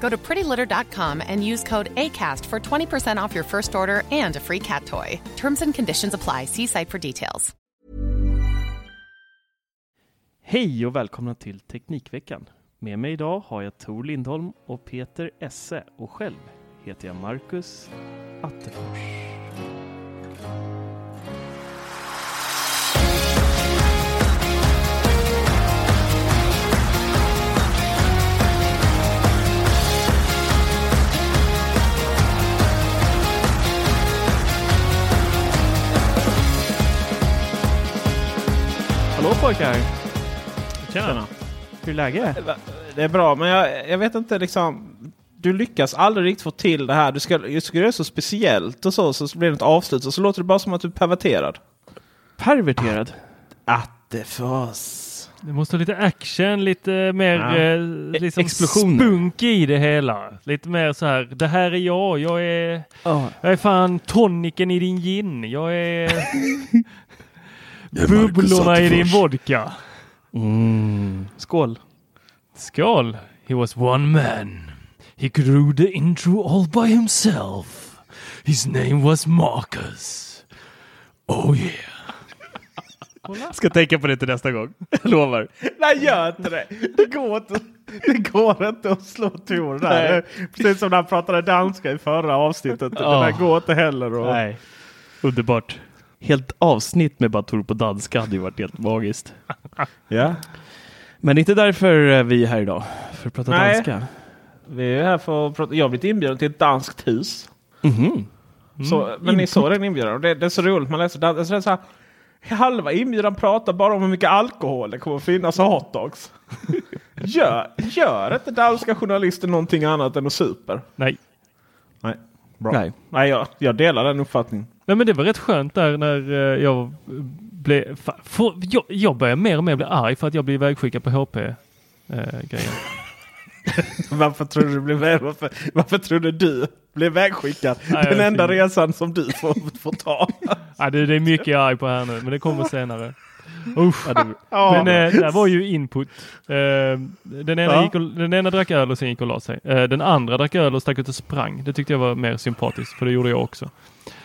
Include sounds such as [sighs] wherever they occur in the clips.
Go to prettylitter.com and use code ACAST for 20% off your first order and a free cat toy. Terms and conditions apply. See site for details. Hej och välkomna till Teknikveckan. Med mig idag har jag Tor Lindholm och Peter Esse och själv heter jag Marcus Attefors. Hallå pojkar! Tjena. Hur är läget? Det är bra, men jag, jag vet inte liksom. Du lyckas aldrig riktigt få till det här. Du ska, du ska göra så speciellt och så, så blir det ett avslut och så låter det bara som att du är perverterad. Perverterad? Attefors. Det måste ha lite action, lite mer Ja. eh, liksom Explosioner. spunk i det hela. Lite mer så här, det här är jag, jag är, Ja. jag är fan toniken i din gin, jag är [laughs] bubblorna i din vodka. Mm. Skål! Skål! He was one man. He could do the intro all by himself. His name was Marcus. Oh yeah. Ska tänka på det till nästa gång. [laughs] Jag lovar. Nej, gör inte det! Det går inte, det går inte att slå Tor där. Precis som när han pratade danska i förra avsnittet. Det Ja. där går inte heller. Och... Nej. Underbart. Helt avsnitt med bara Tor på danska hade ju varit helt magiskt. [laughs] Ja. Men det är inte därför eh, vi är här idag. För att prata Nej. danska. Vi är här för att prata. Jag har blivit inbjuden till ett danskt hus. Mhm. Så, men ni såg den inbjudan. Och Det, det är så roligt. Man läser dans. Så så här, halva inbjudan pratar bara om hur mycket alkohol det kommer att finnas och hotdogs. [laughs] gör, gör inte danska journalister någonting annat än att super? Nej. Nej. Bra. Nej. Nej, jag, jag delar den uppfattningen. Nej men det var rätt skönt där när eh, jag blev... för- Jag, jag börjar mer och mer bli arg för att jag blir ivägskickad på HP-grejen. [laughs] Varför tror du blev, varför, varför tror du du blev vägskickad? Nej, den enda resan som du får, får ta. [laughs] ja, det, det är mycket jag är arg på här nu men det kommer [laughs] senare. Usch. Ja. Men eh, det [laughs] här var ju input. Eh, den, ena Ja. gick och, den ena drack öl och sen gick och la sig. Eh, den andra drack öl och stack ut och sprang. Det tyckte jag var mer sympatiskt för det gjorde jag också.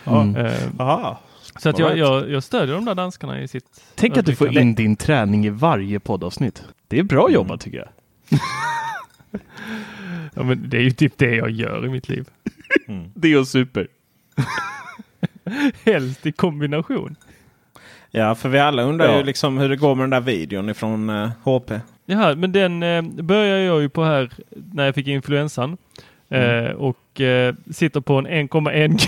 Mm. Eh, Aha. så att jag, jag, jag stödjer de där danskarna i sitt... Tänk att du får in din träning i varje poddavsnitt. Det är bra jobbat tycker jag. [laughs] Ja, men det är ju typ det jag gör i mitt liv. [laughs] Det är super. Helst i kombination. Ja, för vi alla undrar Ja. ju liksom hur det går med den där videon ifrån eh, HP. Jaha, men den eh, började jag ju på här när jag fick influensan. Eh, och eh, sitter på en 1,1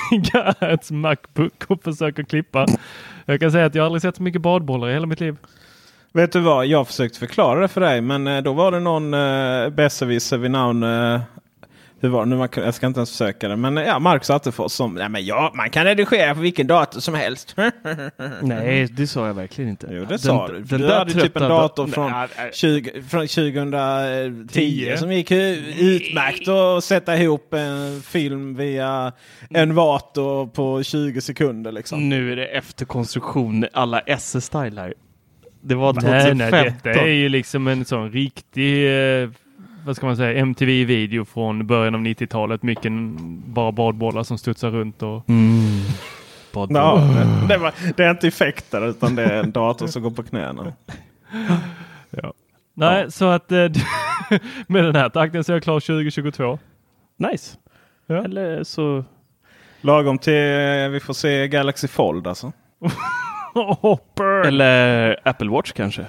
[laughs] GHz Macbook och försöker klippa. Jag kan säga att jag aldrig sett så mycket badbollar i hela mitt liv. Vet du vad? Jag har försökt förklara det för dig, men eh, då var det någon eh, besserwisser vid namn... Eh, hur var det nu? Man kan- Jag ska inte ens försöka det. Men ja, Marcus Attefors som... Nej, men ja, man kan redigera på vilken dator som helst. [laughs] Nej, det sa jag verkligen inte. Jo, det sa du. Den du där hade typ en dator från, Nej, nej. 20, från 2010 Tio. som gick utmärkt att sätta ihop en film via en vator på 20 sekunder. Liksom. Nu är det efterkonstruktion alla SS-style här. Det var Nej, 2015. nej, detta är ju liksom en sån riktig, eh, vad ska man säga, MTV-video från början av 90-talet. Mycket bara badbollar som studsar runt och Mm. Ja, det, var, det är inte effekter utan det är en dator som går på knäna. [laughs] Nej, så att eh, [laughs] med den här takten så är jag klar 2022. Nice. Ja. Eller så... Lagom till vi får se Galaxy Fold alltså. [laughs] Hopper! Eller Apple Watch kanske?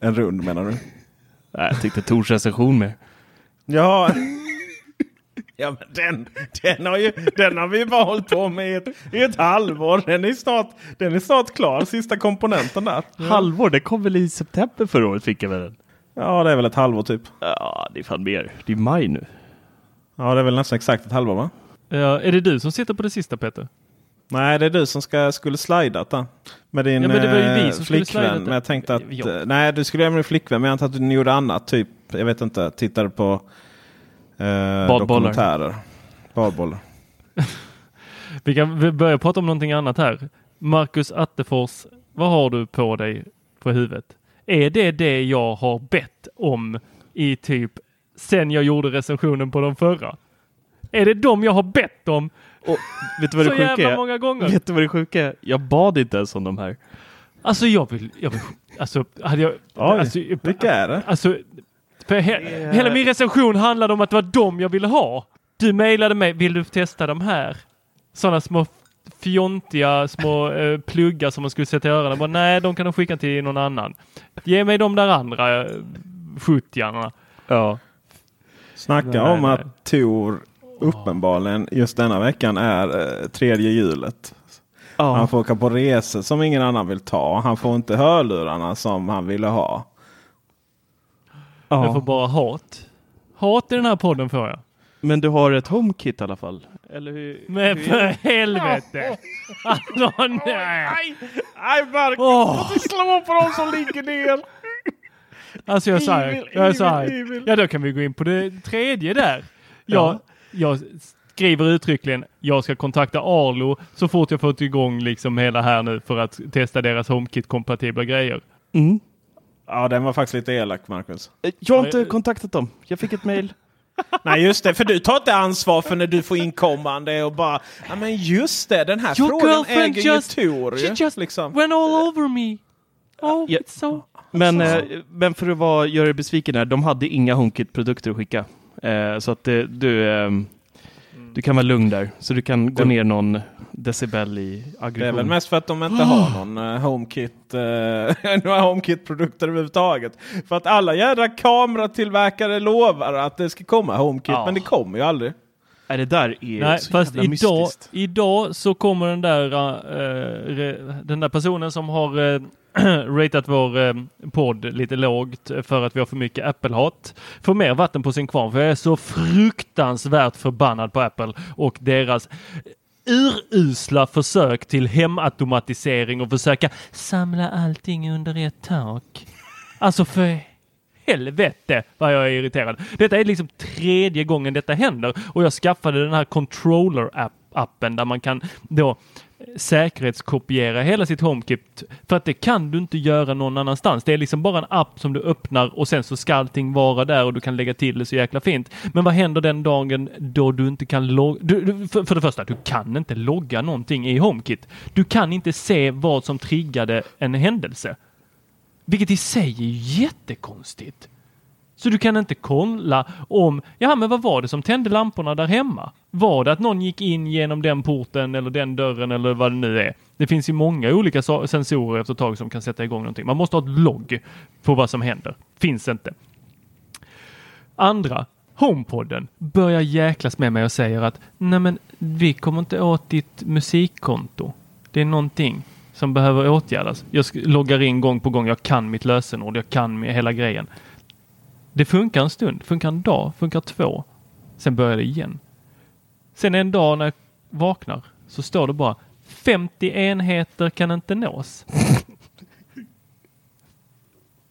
En rund menar du? Nej, jag tyckte Tors recension med. Ja. Ja, men den, den, har ju, den har vi bara hållit på med i ett, i ett halvår. Den är, snart, den är snart klar, sista komponenten där. Halvår, det kom väl i september förra året fick jag väl den. Ja, det är väl ett halvår typ. Ja, det är fan mer. Det är maj nu. Ja, det är väl nästan exakt ett halvår va? Ja, är det du som sitter på det sista Peter? Nej, det är du som ska, skulle slidat där. Med din Ja, men det var ju vi eh, som flickvän. Men jag tänkte att... Ja. eh, Nej, du skulle göra med din flickvän. Men jag antar att du gjorde annat. Typ, jag vet inte, tittade på eh, dokumentärer. Badbollar. [laughs] Vi kan börja prata om någonting annat här. Marcus Attefors, vad har du på dig på huvudet? Är det det jag har bett om i typ sen jag gjorde recensionen på de förra? Är det de jag har bett om Och vet du vad det så sjuka jävla är? många gånger? Vet du vad det sjuka är? Jag bad inte ens om de här. Alltså jag vill, jag vill alltså hade jag, Oj, alltså, vilka är det? Alltså, he, hela min recension handlade om att det var de jag ville ha. Du mejlade mig, vill du testa de här? Sådana små fjontiga små eh, pluggar som man skulle sätta i öronen. Bara, Nej, de kan de skicka till någon annan. Ge mig de där andra eh, sjuttiarna. Ja. Snacka Nej, om nej. att Tor uppenbarligen just denna veckan är eh, tredje hjulet. Han ja. får åka på resor som ingen annan vill ta. Han får inte hörlurarna som han ville ha. Jag får ja. bara hat. Hat i den här podden får jag. Men du har ett HomeKit i alla fall? Eller hur? Men för helvete! Alltså nej! Nej Marcus, inte slå på de som ligger ner. Alltså jag är så här, Evil, jag är så här. Ja då kan vi gå in på det tredje där. Jag, jag skriver uttryckligen, jag ska kontakta Arlo så fort jag fått igång liksom hela här nu för att testa deras HomeKit-kompatibla grejer. Mm. Ja, den var faktiskt lite elak Marcus. Jag har inte kontaktat dem. Jag fick ett mail. [laughs] Nej just det, för du tar inte ansvar för när du får inkommande och bara Ja men just det, den här Your frågan girlfriend äger just- ju Tor she ju. just liksom. Went all over me. Oh, Ja. it's so... Men, eh, men för att vara, göra dig besviken här, de hade inga HomeKit-produkter att skicka. Eh, så att det, du, ehm, du kan vara lugn där. Så du kan gå Det- ner någon decibel i Det är aggression. väl mest för att de inte har någon eh, HomeKit, eh, [laughs] några HomeKit-produkter överhuvudtaget. För att alla jädra kameratillverkare lovar att det ska komma HomeKit, Ja. men det kommer ju aldrig. Nej, det där är Nej, så fast jävla idag, mystiskt. idag så kommer den där, eh, re, den där personen som har uh, [clears throat] ratat vår eh, podd lite lågt för att vi har för mycket Apple-hat Får mer vatten på sin kvarn. För jag är så fruktansvärt förbannad på Apple och deras urusla försök till hemautomatisering och försöka samla allting under ett tak. Alltså för helvete vad jag är irriterad. Detta är liksom tredje gången detta händer och jag skaffade den här controller-appen där man kan då säkerhetskopiera hela sitt HomeKit för att det kan du inte göra någon annanstans. Det är liksom bara en app som du öppnar och sen så ska allting vara där och du kan lägga till det så jäkla fint. Men vad händer den dagen då du inte kan logga? Du, du, för, för det första, du kan inte logga någonting i HomeKit. Du kan inte se vad som triggade en händelse. Vilket i sig är jättekonstigt. Så du kan inte kolla om, ja men vad var det som tände lamporna där hemma? Var det att någon gick in genom den porten eller den dörren eller vad det nu är? Det finns ju många olika sensorer efter ett tag som kan sätta igång någonting. Man måste ha ett logg på vad som händer. Finns inte. Andra, HomePodden börjar jäklas med mig och säger att nej men vi kommer inte åt ditt musikkonto. Det är någonting som behöver åtgärdas. Jag loggar in gång på gång. Jag kan mitt lösenord. Jag kan hela grejen. Det funkar en stund, funkar en dag, funkar två. Sen börjar det igen. Sen en dag när jag vaknar så står det bara 50 enheter kan inte nås.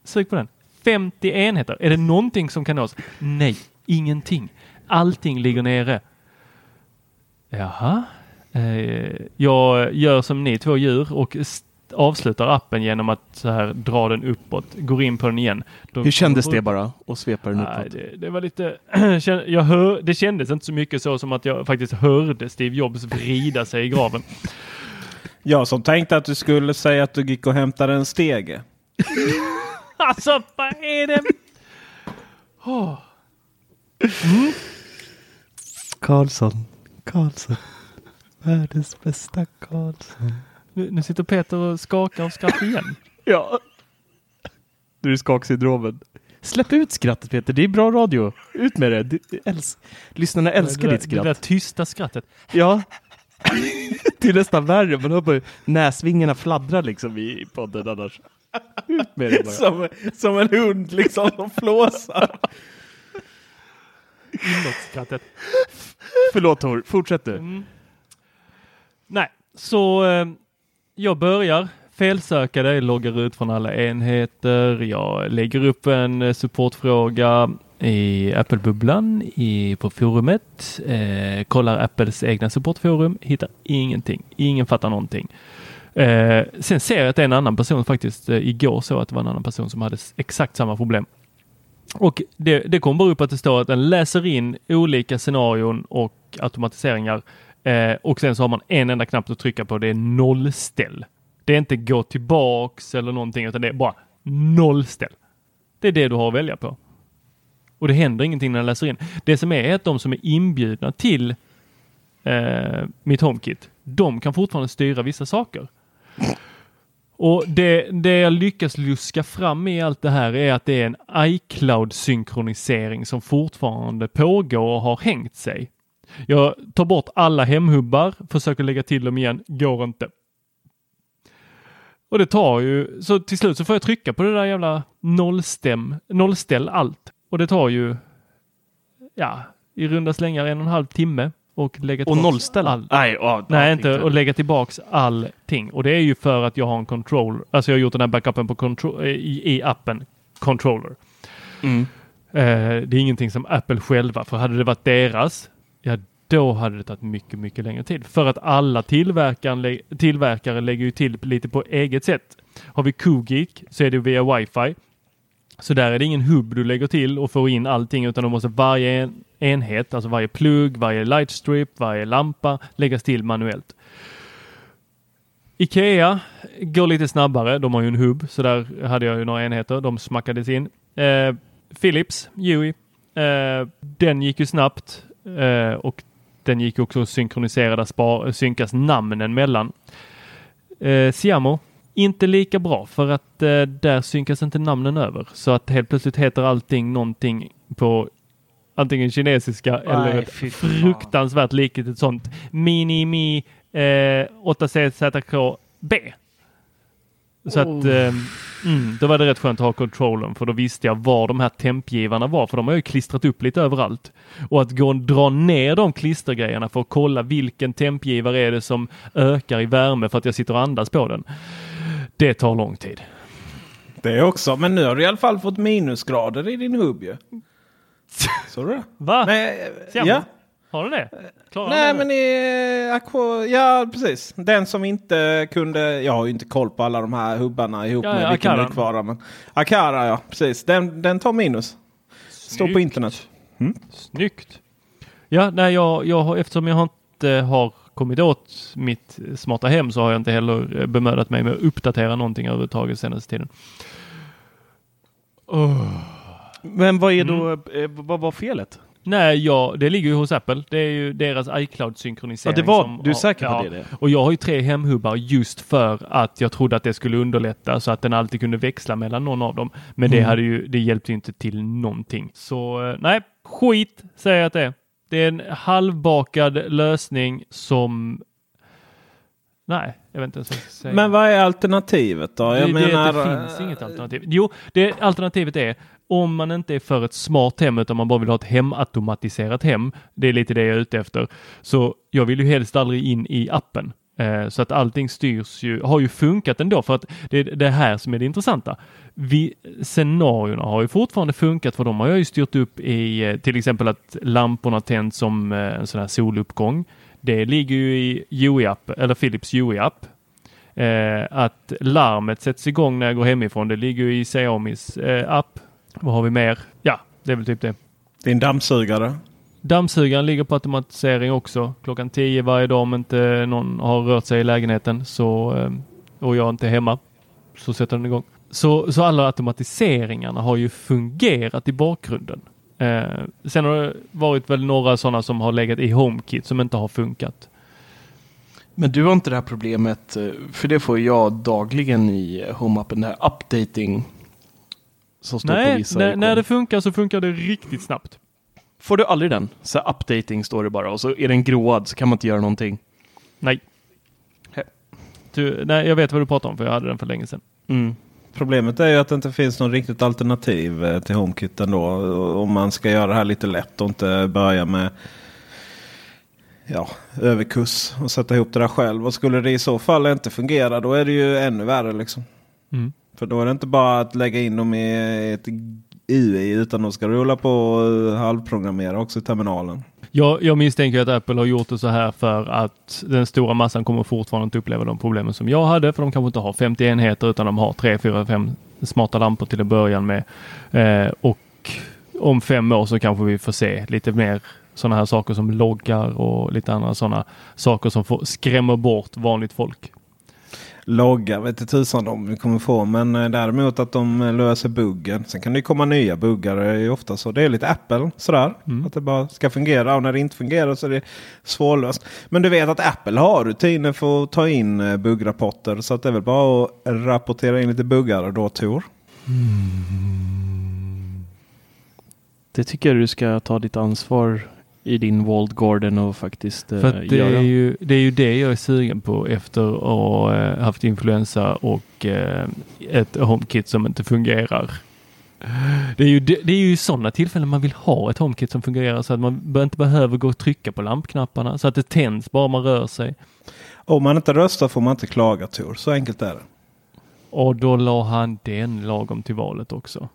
Sök på den. 50 enheter. Är det någonting som kan nås? Nej, ingenting. Allting ligger nere. Jaha. Eh, jag gör som ni två djur och st- avslutar appen genom att så här dra den uppåt. Går in på den igen. Då- Hur kändes det bara att svepa den Nej, uppåt? det, det var lite... [clears throat] jag hör, det kändes inte så mycket så som att jag faktiskt hörde Steve Jobs vrida sig i graven. [laughs] Jag som tänkte att du skulle säga att du gick och hämtade en stege. [laughs] Alltså, vad är det? Åh. Karlsson, Karlsson, världens bästa Karlsson. Nu, nu sitter Peter och skakar av skratt igen. [laughs] Ja. Du är skaksyndromet. Släpp ut skrattet Peter, det är bra radio. Ut med det. Du, äls Lyssnarna älskar det, ditt där- Det där skratt. tysta skrattet. Ja. [laughs] det är nästan värre, man hör bara näsvingarna fladdra liksom i podden annars. Ut med det bara. Som, som en hund liksom som flåsar. Inåtskrattet. Förlåt Tor, fortsätt du. Mm. Nej, så eh, jag börjar felsöka det, loggar ut från alla enheter. Jag lägger upp en eh, supportfråga i Apple-bubblan på forumet. Eh, kollar Apples egna supportforum, hittar ingenting. Ingen fattar någonting. Eh, sen ser jag att det är en annan person faktiskt. Eh, igår så att det var en annan person som hade exakt samma problem. Och det, det kommer bara upp att det står att den läser in olika scenarion och automatiseringar eh, och sen så har man en enda knapp att trycka på. Det är nollställ. Det är inte gå tillbaks eller någonting utan det är bara nollställ. Det är det du har att välja på. Och det händer ingenting när jag läser in. Det som är att de som är inbjudna till eh, mitt HomeKit, de kan fortfarande styra vissa saker. Och det, det jag lyckas luska fram i allt det här är att det är en iCloud-synkronisering som fortfarande pågår och har hängt sig. Jag tar bort alla hemhubbar, försöker lägga till dem igen, går inte. Och det tar ju, så till slut så får jag trycka på det där jävla nollstäm, nollställ allt. Och det tar ju, ja, i runda slängar en och en halv timme och lägga Och tillbaks nollställa? all- Nej, ja, Nej, inte och lägga tillbaks allting. Och det är ju för att jag har en controller. Alltså jag har gjort den här backupen på contro- i, i appen controller. Mm. Eh, det är ingenting som Apple själva, för hade det varit deras, ja då hade det tagit mycket, mycket längre tid. För att alla tillverkare, tillverkare lägger ju till lite på eget sätt. Har vi Coogeek så är det via wifi. Så där är det ingen hubb du lägger till och får in allting utan då måste varje enhet, alltså varje plugg, varje lightstrip, varje lampa läggas till manuellt. Ikea går lite snabbare. De har ju en hubb så där hade jag ju några enheter. De smackades in. Eh, Philips, Huey, eh, den gick ju snabbt eh, och den gick också att synkronisera, spar, synkas namnen mellan. Eh, Siamo, inte lika bra för att eh, där synkas inte namnen över. Så att helt plötsligt heter allting någonting på antingen kinesiska eller ett fruktansvärt likt ett sånt mini mi eh, 8CZKB. Så att eh, mm, då var det rätt skönt att ha kontrollen för då visste jag var de här tempgivarna var för de har ju klistrat upp lite överallt. Och att gå och dra ner de klistergrejerna för att kolla vilken tempgivare är det som ökar i värme för att jag sitter och andas på den. Det tar lång tid. Det också. Men nu har du i alla fall fått minusgrader i din hubb ju. [laughs] Såg du det? Va? Nej, ja. Har du det? Klarar Nej men i Aqua, ja precis. Den som inte kunde, jag har ju inte koll på alla de här hubbarna ihop Ja, med ja, vilken mjukvara. Men Akara ja, precis. Den, den tar minus. Står på Snyggt. internet. Snyggt! Ja, nej, jag, jag eftersom jag inte har kommit åt mitt smarta hem så har jag inte heller eh, bemödat mig med att uppdatera någonting överhuvudtaget senaste tiden. Men vad är då, Mm. eh, vad var felet? Nej, ja, det ligger ju hos Apple. Det är ju deras iCloud-synkronisering. Ja, det var- som du är säker på ja. det, det? Och jag har ju tre hemhubbar just för att jag trodde att det skulle underlätta så att den alltid kunde växla mellan någon av dem. Men det, Mm. hade ju, det hjälpte ju inte till någonting. Så eh, nej, skit säger jag att det är. Det är en halvbakad lösning som... Nej, jag vet inte ens vad jag ska säga. Men vad är alternativet då? Jag det, menar, det, det finns inget alternativ. Jo, det, alternativet är om man inte är för ett smart hem utan man bara vill ha ett hemautomatiserat hem. Det är lite det jag är ute efter. Så jag vill ju helst aldrig in i appen. Eh, så att allting styrs ju, har ju funkat ändå för att det är det här som är det intressanta. Vi, scenarierna har ju fortfarande funkat för de har jag ju styrt upp i eh, till exempel att lamporna tänds som eh, en sån här soluppgång. Det ligger ju i UI-app, eller Philips UI-app. Eh, att larmet sätts igång när jag går hemifrån. Det ligger ju i Xiaomis eh, app. Vad har vi mer? Ja, det är väl typ det. din dammsugare. Dammsugaren ligger på automatisering också. Klockan 10 varje dag om inte någon har rört sig i lägenheten så, eh, och jag inte är hemma så sätter den igång. Så, så alla automatiseringarna har ju fungerat i bakgrunden. Eh, sen har det varit väl några sådana som har legat i HomeKit som inte har funkat. Men du har inte det här problemet, eh, för det får jag dagligen i HomeUpen, det här updating som står på Nej, vissa när, när det funkar så funkar det riktigt snabbt. Får du aldrig den? Så här, updating står det bara och så är den gråad så kan man inte göra någonting. Nej. Du, nej, jag vet vad du pratar om för jag hade den för länge sedan. Mm. Problemet är ju att det inte finns något riktigt alternativ eh, till HomeKit ändå. Om man ska göra det här lite lätt och inte börja med ja, överkurs och sätta ihop det där själv. Och skulle det i så fall inte fungera då är det ju ännu värre. liksom. Mm. För då är det inte bara att lägga in dem i ett UI utan de ska rulla på och halvprogrammera också i terminalen. Jag, jag misstänker att Apple har gjort det så här för att den stora massan kommer fortfarande inte uppleva de problemen som jag hade. För de kanske inte har 50 enheter utan de har 3, 4, 5 smarta lampor till att börja med. Eh, och om fem år så kanske vi får se lite mer sådana här saker som loggar och lite andra sådana saker som får, skrämmer bort vanligt folk. Logga vet inte tusan om vi kommer få. Men eh, däremot att de eh, löser buggen. Sen kan det komma nya buggar. Det är ofta så. Det är lite Apple sådär. Att det bara ska fungera. Och när det inte fungerar så är det svårlöst. Men du vet att Apple har rutiner för att ta in eh, buggrapporter. Så att det är väl bara att rapportera in lite buggar då Tor. Det tycker jag du ska ta ditt ansvar i din walled garden och faktiskt eh, För det, göra. är ju, det är ju det jag är sugen på efter att ha eh, haft influensa och eh, ett HomeKit som inte fungerar. Det är ju, det, det är ju sådana tillfällen man vill ha ett HomeKit som fungerar så att man inte behöver gå och trycka på lampknapparna så att det tänds bara man rör sig. Om man inte röstar får man inte klaga Tor. Så enkelt är det. Och då la han den lagom till valet också.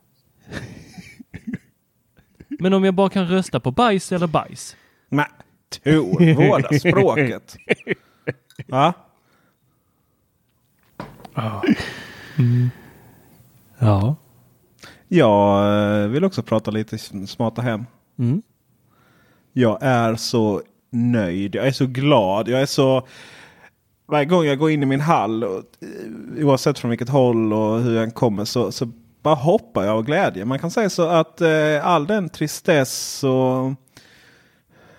Men om jag bara kan rösta på bajs eller bajs? Men Tor, vårda språket. [laughs] Va? Ja. Jag eh, vill också prata lite smarta hem. Mm. Jag är så nöjd. Jag är så glad. Jag är så... Varje gång jag går in i min hall, och, eh, oavsett från vilket håll och hur jag kommer, så, så bara hoppar jag av glädje. Man kan säga så att eh, all den tristess och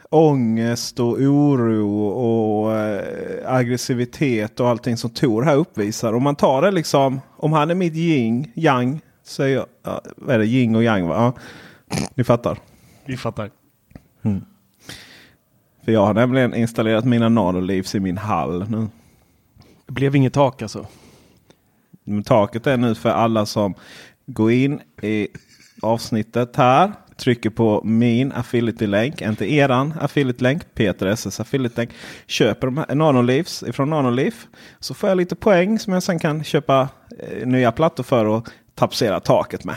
ångest och oro och eh, aggressivitet och allting som Tor här uppvisar. Om man tar det liksom, om han är mitt yin, yang, säger jag, ja, vad är det, yin och yang va? Ja, ni fattar. Vi fattar. För jag har nämligen installerat mina nanolivs i min hall nu. Det blev inget tak alltså. Men taket är nu för alla som går in i avsnittet här. Trycker på min affiliate-länk, inte eran affiliate-länk, Peter SS affiliate-länk. Köper de här nanolivs ifrån Nanoliv. Så får jag lite poäng som jag sen kan köpa eh, nya plattor för och tapetsera taket med.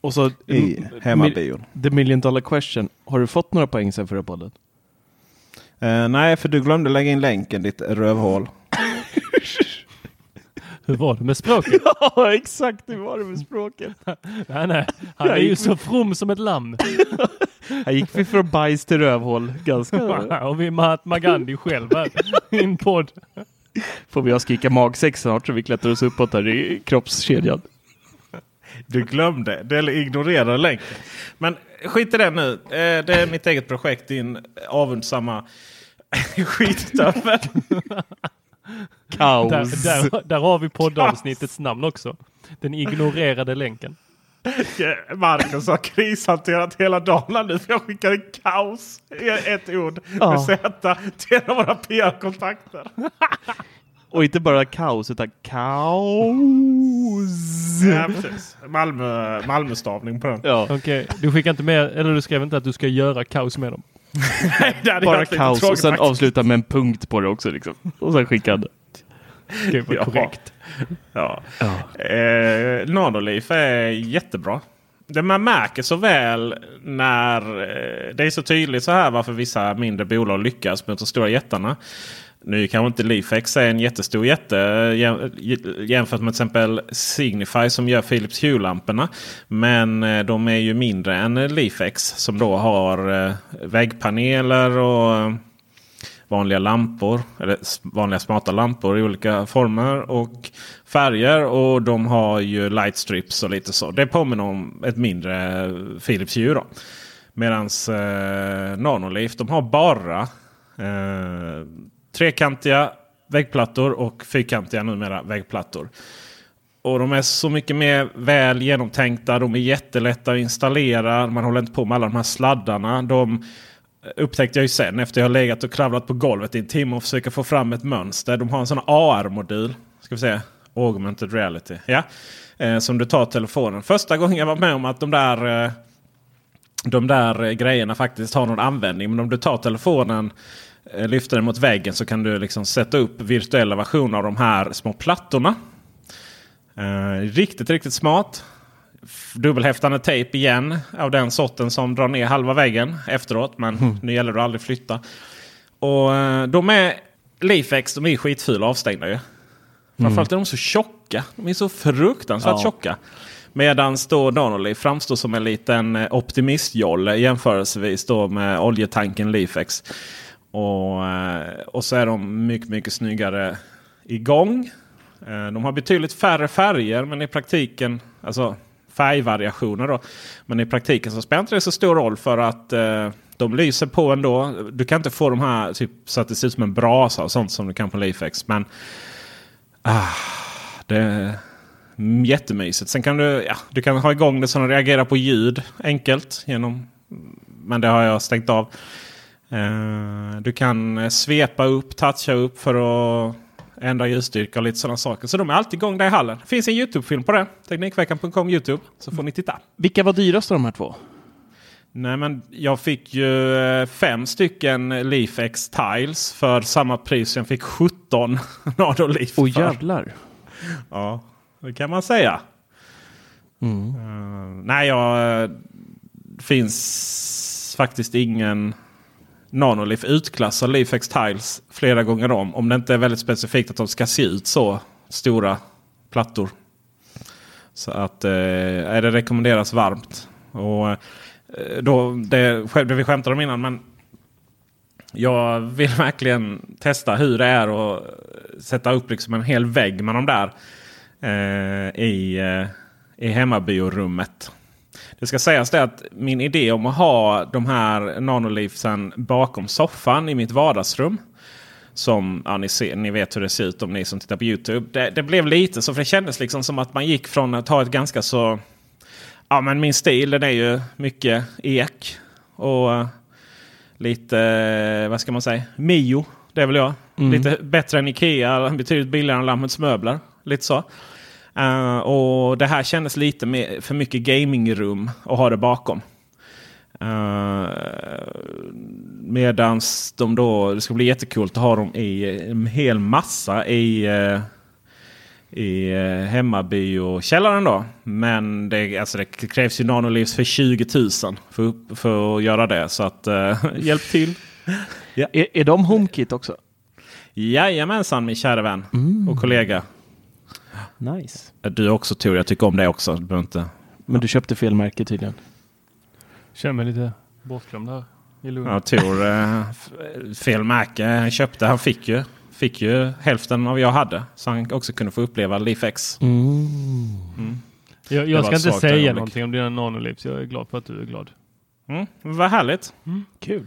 Och så I mm, hemmabion. The million dollar question. Har du fått några poäng sen förra podden? Eh, nej, för du glömde lägga in länken ditt rövhål. Hur var det med språket? [laughs] Ja, exakt. Det var det med språket. [laughs] nej, nej. Han är ju så from som ett lamm. [laughs] Här gick vi från bajs till rövhål. Ganska... Och vi är Mahatma Gandhi själv här i en podd. Får vi ha skrika magsex snart så vi klättrar oss uppåt här i kroppskedjan. Du glömde, eller ignorerade länken. Men skit i det nu. Eh, det är mitt eget projekt. Din avundsamma skitstövel. [laughs] Kaos. Där, där, där har vi poddavsnittets namn också. Den ignorerade länken. [laughs] Marcus har krishanterat hela dagen här nu. För jag skickade kaos i ett ord Ja. med Z till en av våra PR-kontakter. [laughs] Och inte bara kaos utan kaos. Ja, precis. Malmö, Malmö-stavning på den. Ja. Okej, du skickar inte med, eller du skrev inte att du ska göra kaos med dem. Det hade Bara kaos och sen avsluta med en punkt på det också. Liksom. Och sen skickad. Gud vad Ja. korrekt. Ja. Eh, Nanoliv är jättebra. Det man märker så väl när eh, det är så tydligt så här varför vissa mindre bolag lyckas mot de stora jättarna. Nu kanske inte Leafex är en jättestor jätte jämfört med till exempel Signify som gör Philips Hue-lamporna. Men eh, de är ju mindre än Leafex som då har eh, väggpaneler och eh, vanliga lampor. Eller vanliga smarta lampor i olika former och färger. Och de har ju lightstrips och lite så. Det påminner om ett mindre Philips Hue. då. Medans eh, Nanoleaf de har bara eh, trekantiga väggplattor och fyrkantiga numera väggplattor. Och de är så mycket mer väl genomtänkta. De är jättelätta att installera. Man håller inte på med alla de här sladdarna. De upptäckte jag ju sen efter jag legat och kravlat på golvet i en timme och försöka få fram ett mönster. De har en sån AR-modul. Ska vi se. Augmented reality. Ja. Eh, som du tar telefonen. Första gången jag var med om att de där, eh, de där grejerna faktiskt har någon användning. Men om du tar telefonen eh, lyfter den mot väggen så kan du liksom sätta upp virtuella versioner av de här små plattorna. Eh, riktigt, riktigt smart. Dubbelhäftande tejp igen av den sorten som drar ner halva väggen efteråt. Men nu gäller det att aldrig flytta. Och eh, de är Leafex, de är skitfula avstängda ju. Framförallt är de så tjocka. De är så fruktansvärt Ja. tjocka. Medan då Nanoleaf framstår som en liten eh, optimistjolle jämförelsevis då med oljetanken Leafex. Och, eh, och så är de mycket, mycket snyggare igång. Eh, de har betydligt färre färger men i praktiken, alltså färgvariationer då. Men i praktiken så spelar inte det så stor roll för att eh, de lyser på ändå. Du kan inte få de här typ, så att det ser ut som en brasa och sånt som du kan på Leafex. Men ah, det är jättemysigt. Sen kan du, ja, du kan ha igång det så den reagerar på ljud enkelt. genom Men det har jag stängt av. Eh, du kan eh, svepa upp, toucha upp för att ändra ljusstyrka och lite sådana saker. Så de är alltid igång där i hallen. Det finns en YouTube-film på det. Teknikveckan.com YouTube. Så får ni titta. Vilka var dyrast av de här två? Nej men jag fick ju eh, fem stycken Leafex Tiles för samma pris. Jag fick 17 Nado [laughs] Leaf Åh jävlar. Ja, det kan man säga. Mm. Eh, nej, jag finns faktiskt ingen Nanolif utklassar Lifex Tiles flera gånger om. Om det inte är väldigt specifikt att de ska se ut så stora plattor. Så att eh, det rekommenderas varmt. Och eh, då, det, det vi skämtade om innan. Men jag vill [laughs] verkligen testa hur det är att sätta upp liksom en hel vägg med de där eh, i, eh, i hemmabiorummet. Det ska sägas det att min idé om att ha de här nanoleafsen bakom soffan i mitt vardagsrum. Som ja, ni, ser, ni vet hur det ser ut om ni som tittar på Youtube. Det, det blev lite så för det kändes liksom som att man gick från att ha ett ganska så... Ja men min stil den är ju mycket ek. Och eh, lite, eh, vad ska man säga, Mio. Det är väl jag. Lite bättre än Ikea, betydligt billigare än Lammets möbler. Lite så. Eh, och det här kändes lite mer, för mycket gamingrum att ha det bakom. Uh, medans de då, det ska bli jättekult att ha dem i en hel massa i, eh, i uh, hemmabiokällaren då. Men det, alltså det krävs ju nanolivs för 20 000 för, för att göra det. Så att eh, [laughs] hjälp till. Är, är de HomeKit också? Jajamensan min kära vän och kollega. Nice. Du är också tur, jag tycker om det också. Du inte... Men du köpte fel märke tydligen. Känner mig lite bortglömd här i Lund. Ja, Tor, eh, fel märke han köpte. Han fick ju, fick ju hälften av vad jag hade. Så han också kunde få uppleva Leafex. Mm. Jag, Det jag var ska inte säga ögonblick. någonting om dina nanolivs. Jag är glad för att du är glad. Mm, vad härligt. Kul.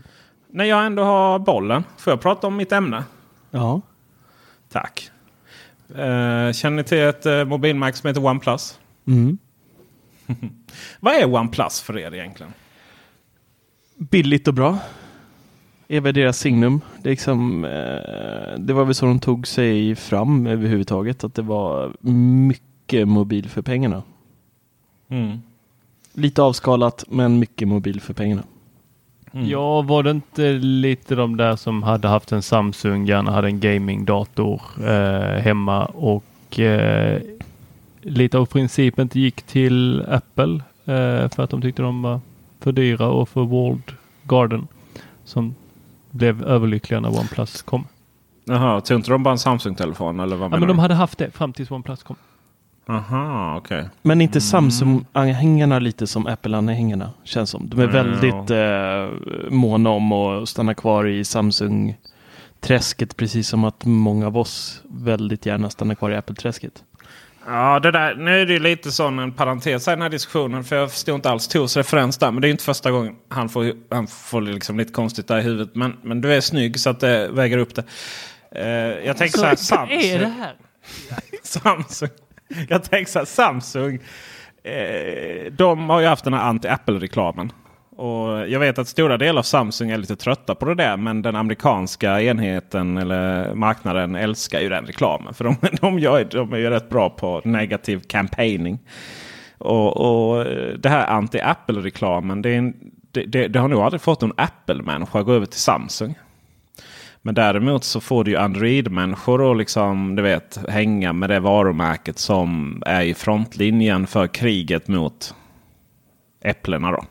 När jag ändå har bollen, får jag prata om mitt ämne? Ja. Tack. Eh, känner ni till ett eh, mobilmärke som heter OnePlus? Mm. [laughs] Vad är OnePlus för er egentligen? Billigt och bra. Är väl deras signum. Det, är liksom, eh, det var väl så de tog sig fram överhuvudtaget. Att det var mycket mobil för pengarna. Mm. Lite avskalat men mycket mobil för pengarna. Mm. Ja, var det inte lite de där som hade haft en Samsung, gärna hade en gamingdator eh, hemma och eh, lite av principen inte gick till Apple eh, för att de tyckte de var för dyra och för World Garden som blev överlyckliga när OnePlus kom. Jaha, tog inte de bara en Samsung-telefon eller vad Ja, menar men de du? hade haft det fram tills OnePlus kom. Aha, okej. Men inte Samsung-anhängarna lite som Apple-anhängarna känns som. De är Ja. väldigt eh, måna om att stanna kvar i Samsung-träsket. Precis som att många av oss väldigt gärna stannar kvar i Apple-träsket. Ja, det där, nu är det lite sån en parentes i den här diskussionen. För jag förstår inte alls Tors referens där. Men det är inte första gången han får, han får liksom lite konstigt där i huvudet. Men, men du är snygg så att det väger upp det. Eh, jag tänker så här, Vad är det [laughs] Samsung. här? Samsung. [laughs] Jag tänker så här, Samsung. Eh, de har ju haft den här anti-Apple-reklamen. Och jag vet att stora delar av Samsung är lite trötta på det där. Men den amerikanska enheten eller marknaden älskar ju den reklamen. För de, [laughs] de, gör, de är ju rätt bra på negativ campaigning. Och, och det här anti-Apple-reklamen. Det, det, det, det har nog aldrig fått någon Apple-människa att gå över till Samsung. Men däremot så får du ju Android-människor att liksom, du vet, hänga med det varumärket som är i frontlinjen för kriget mot äpplena. Då.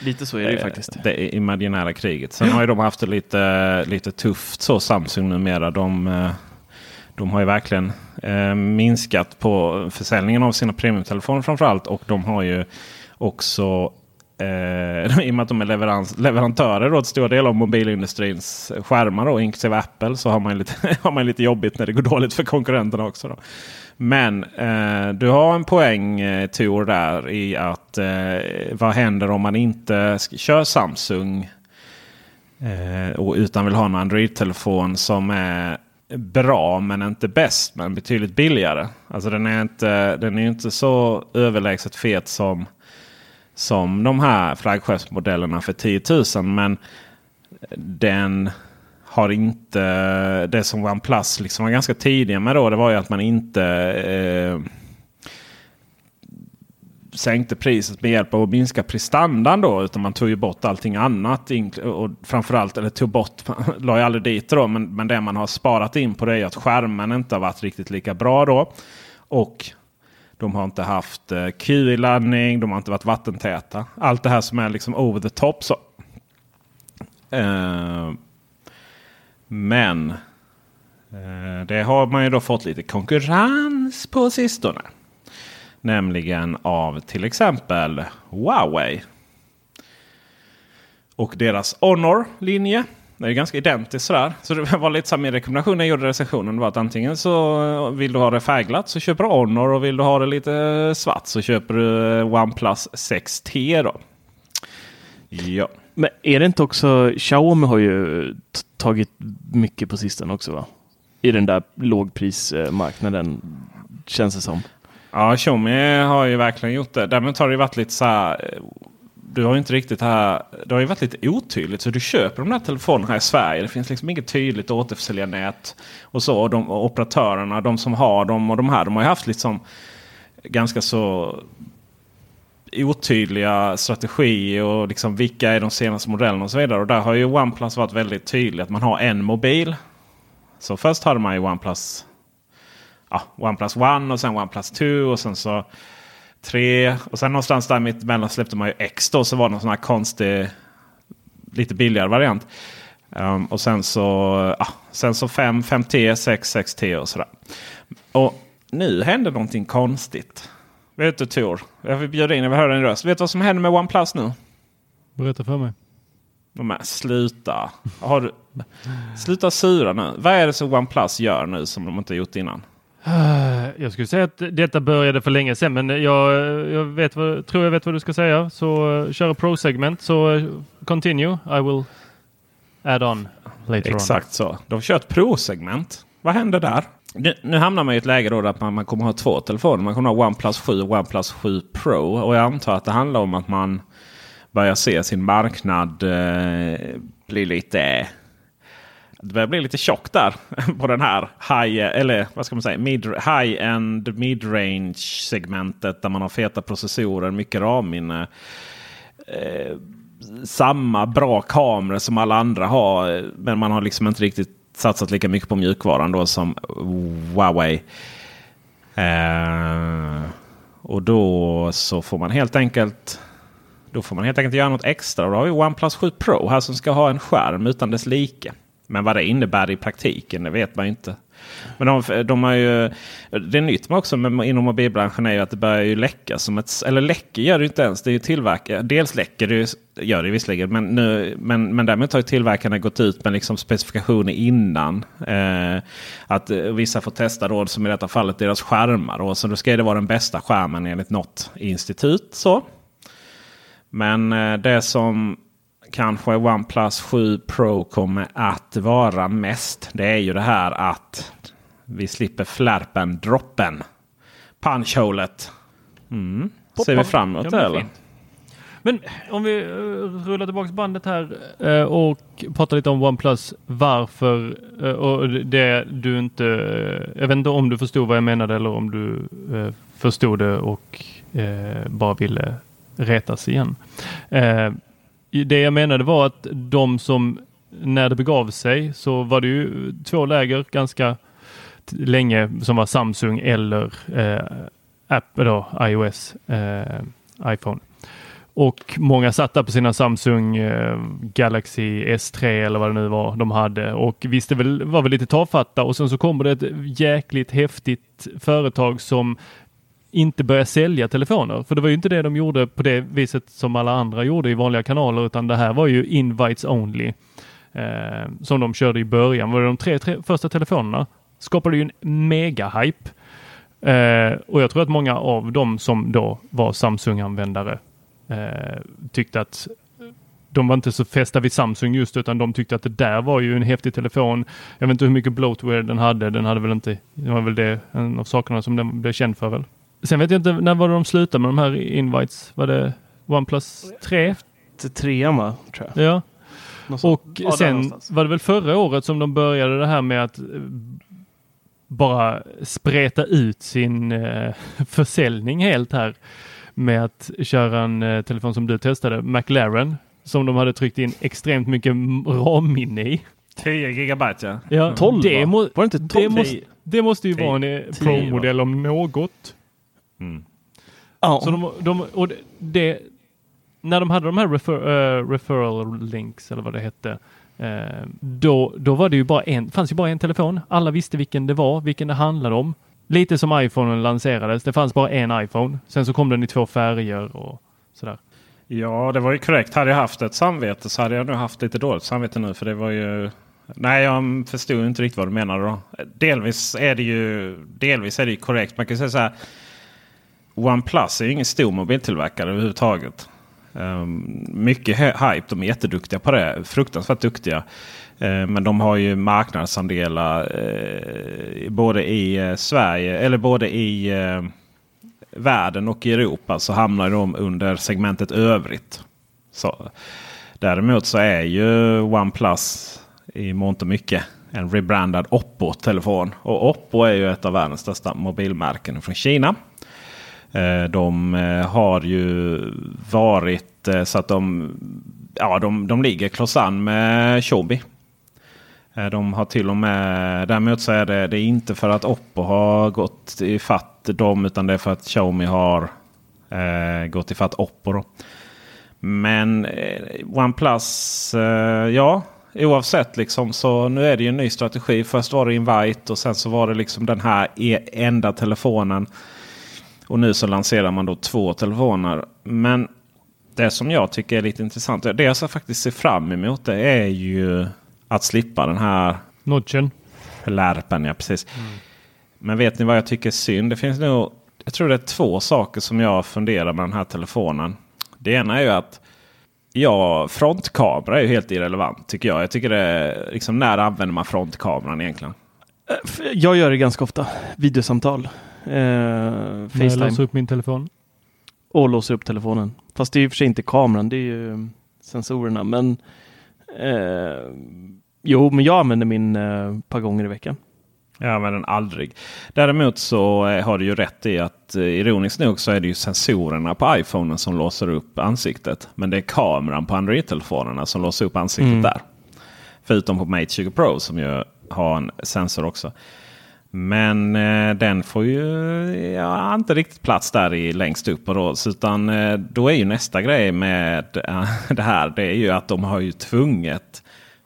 Lite så är det ju Eh, faktiskt. Det imaginära kriget. Sen har ju de haft det lite, lite tufft så Samsung numera. De, eh, de har ju verkligen eh, minskat på försäljningen av sina premiumtelefoner framförallt. Och de har ju också Eh, [laughs] I och med att de är leverans, leverantörer åt till del av mobilindustrins skärmar, då, inklusive Apple, så har man, lite, [laughs] har man lite jobbigt när det går dåligt för konkurrenterna också. Då. Men eh, du har en poäng eh, Tor där i att eh, vad händer om man inte kör Samsung eh, och utan vill ha en Android-telefon som är bra men inte bäst men betydligt billigare. Alltså den är inte, den är inte så överlägset fet som som de här flaggskeppsmodellerna för 10 000. Men den har inte det som OnePlus liksom var ganska tidiga med då. Det var ju att man inte eh, sänkte priset med hjälp av att minska prestandan då. Utan man tog ju bort allting annat. Och framförallt, eller tog bort, [laughs] la ju aldrig dit då. Men, men det man har sparat in på det är att skärmen inte har varit riktigt lika bra då. Och de har inte haft eh, QI-laddning, de har inte varit vattentäta. Allt det här som är liksom over the top. Så. Eh, men eh, det har man ju då fått lite konkurrens på sistone. Nämligen av till exempel Huawei. Och deras Honor-linje. Det är ganska identiskt sådär. Så det var lite här min rekommendation när jag gjorde recensionen. var att antingen så vill du ha det färgglatt så köper du Honor. Och vill du ha det lite svart så köper du OnePlus 6T då. Ja. Men är det inte också, Xiaomi har ju tagit mycket på sistone också va? I den där lågprismarknaden känns det som. Ja, Xiaomi har ju verkligen gjort det. Däremot har det varit lite så här. Du har ju inte riktigt här. Det har ju varit lite otydligt. Så du köper de här telefonerna i Sverige. Det finns liksom inget tydligt återförsäljarnät. Och så. Och, de, och operatörerna, de som har dem och de här. De har ju haft liksom ganska så otydliga strategier och liksom vilka är de senaste modellerna och så vidare. Och där har ju OnePlus varit väldigt tydlig att man har en mobil. Så först hade man ju OnePlus ja, OnePlus One och sen OnePlus 2 och sen så 3. Och sen någonstans där mitt emellan släppte man ju X då. Så var det någon sån här konstig, lite billigare variant. Um, och sen så, ja, sen så 5, 5T, 6, 6T och sådär. Och nu händer någonting konstigt. Vet du Tor? Jag vill bjuda in, jag vill höra din röst. Vet du vad som händer med OnePlus nu? Berätta för mig. Här, sluta. Har du, sluta sura nu. Vad är det som OnePlus gör nu som de inte gjort innan? [sighs] Jag skulle säga att detta började för länge sedan, men jag, jag vet vad, tror jag vet vad du ska säga. Så uh, kör pro-segment, så uh, continue. I will add on later Exakt så. De kör ett pro-segment. Vad händer där? Nu, nu hamnar man i ett läge då där man, man kommer ha två telefoner. Man kommer ha OnePlus 7 och OnePlus 7 Pro. Och jag antar att det handlar om att man börjar se sin marknad eh, bli lite... Det börjar bli lite tjockt där [laughs] på den här high, eller vad ska man säga, mid, high-end mid-range segmentet där man har feta processorer, mycket RAM-minne. Eh, samma bra kameror som alla andra har. Men man har liksom inte riktigt satsat lika mycket på mjukvaran då som Huawei. Eh, och då så får man helt enkelt då får man helt enkelt göra något extra. Och då har vi OnePlus 7 Pro här som ska ha en skärm utan dess like. Men vad det innebär i praktiken det vet man inte. Men de, de har ju, det är nytt med också med, inom mobilbranschen är ju att det börjar ju läcka. Som ett, eller läcker gör det ju inte ens. Det är ju tillverkare. Dels läcker det ju, gör det visserligen. Men, nu, men, men däremot har ju tillverkarna gått ut med liksom specifikationer innan. Eh, att vissa får testa då som i detta fallet deras skärmar. Och så då ska det vara den bästa skärmen enligt något institut. Så. Men eh, det som kanske OnePlus 7 Pro kommer att vara mest. Det är ju det här att vi slipper flärpen, droppen, punchhålet. Mm. Ser vi fram emot det eller? Men om vi eh, rullar tillbaka bandet här eh, och pratar lite om OnePlus. Varför eh, och det du inte... jag vet inte om du förstod vad jag menade eller om du förstod det och bara ville retas igen. Det jag menade var att de som när det begav sig så var det ju två läger ganska länge som var Samsung eller eh, Apple då, iOS, eh, iPhone. Och många satt där på sina Samsung eh, Galaxy S3 eller vad det nu var de hade och visste väl, var väl lite tafatta och sen så kommer det ett jäkligt häftigt företag som inte börja sälja telefoner. För det var ju inte det de gjorde på det viset som alla andra gjorde i vanliga kanaler utan det här var ju invites only. Eh, som de körde i början. Var det de tre, tre första telefonerna skapade ju en mega hype. Eh, och jag tror att många av dem som då var Samsung-användare eh, tyckte att de var inte så fästa vid Samsung just utan de tyckte att det där var ju en häftig telefon. Jag vet inte hur mycket bloatware den hade. Den hade väl inte, det var väl det, en av sakerna som den blev känd för väl. Sen vet jag inte, när var det de slutade med de här invites? Var det OnePlus 3? Till trean va? Tror jag. Ja. Och Ja, sen var det väl förra året som de började det här med att eh, bara spreta ut sin eh, [laughs] försäljning helt här med att köra en eh, telefon som du testade, McLaren, som de hade tryckt in extremt mycket RAM-minne i. 10 gigabyte ja. Ja, 12 det, va? Var det inte 12? det, måste, det måste ju Tio. vara en eh, Pro-modell om något. Mm. Ja. Så de, de, och det, det, när de hade de här refer, eh, referral links eller vad det hette, eh, då, då var det ju bara en, fanns ju bara en telefon. Alla visste vilken det var, vilken det handlade om. Lite som iPhone lanserades. Det fanns bara en iPhone. Sen så kom den i två färger och sådär. Ja, det var ju korrekt. Hade jag haft ett samvete så hade jag nog haft lite dåligt samvete nu. För det var ju... Nej, jag förstod inte riktigt vad du menade då. Delvis är det ju, delvis är det ju korrekt. Man kan säga så här. OnePlus är ju ingen stor mobiltillverkare överhuvudtaget. Um, mycket hype. De är jätteduktiga på det. Fruktansvärt duktiga. Ehm, men de har ju marknadsandelar eh, både i eh, Sverige eller både i eh, världen och i Europa så hamnar de under segmentet övrigt. Så, däremot så är ju OnePlus i mångt och mycket en rebrandad Oppo-telefon. Och Oppo är ju ett av världens största mobilmärken från Kina. Eh, de eh, har ju varit eh, så att de, ja, de, de ligger klossan med Xiaomi. De har till och med, däremot så är det, det är inte för att Oppo har gått ifatt dem utan det är för att Xiaomi har eh, gått ifatt Oppo. Då. Men eh, OnePlus, eh, ja oavsett liksom så nu är det ju en ny strategi. Först var det Invite och sen så var det liksom den här e- enda telefonen. Och nu så lanserar man då två telefoner. Men det som jag tycker är lite intressant, det jag så faktiskt ser fram emot det är ju att slippa den här Notchen. lärpen. Ja, precis. Men vet ni vad jag tycker är synd? Det finns nog, jag tror det är två saker som jag funderar med den här telefonen. Det ena är ju att ja, frontkamera är ju helt irrelevant tycker jag. Jag tycker det är, liksom, när använder man frontkameran egentligen? F- Jag gör det ganska ofta. Videosamtal. Eh, När jag Facetime. låser upp min telefon. Och låser upp telefonen. Fast det är och för sig inte kameran. Det är ju sensorerna. Men eh, jo, men jag använder min eh, ett par gånger i veckan. Jag använder den aldrig. Däremot så eh, har du ju rätt i att eh, ironiskt nog så är det ju sensorerna på iPhonen som låser upp ansiktet. Men det är kameran på Android-telefonerna som låser upp ansiktet Mm. där. Förutom på Mate 20 Pro som ju har en sensor också. Men eh, den får ju ja, inte riktigt plats där i längst upp. Då, utan eh, då är ju nästa grej med äh, [laughs] det här. Det är ju att de har ju tvunget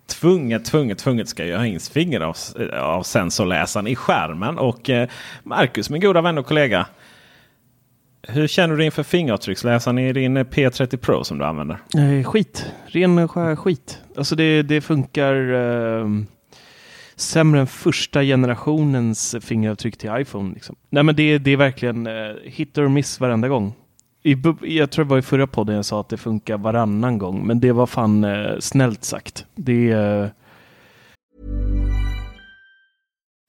Tvunget, tvunget, tvunget ska jag ha in finger av, eh, av sensorläsaren i skärmen. Och eh, Marcus, min goda vän och kollega. Hur känner du inför fingeravtrycksläsaren i din eh, P30 Pro som du använder? Eh, skit. Ren skit. Alltså det, det funkar eh, sämre än första generationens fingeravtryck till iPhone. Liksom. Nej men det, det är verkligen eh, hit or miss varenda gång. I, jag tror det var i förra podden jag sa att det funkar varannan gång, men det var fan eh, snällt sagt. Det är... Eh,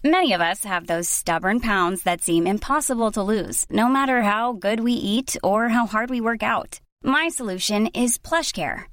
Many of us have those stubborn pounds that seem impossible to lose, no matter how good we eat or how hard we work out. My solution is plush care.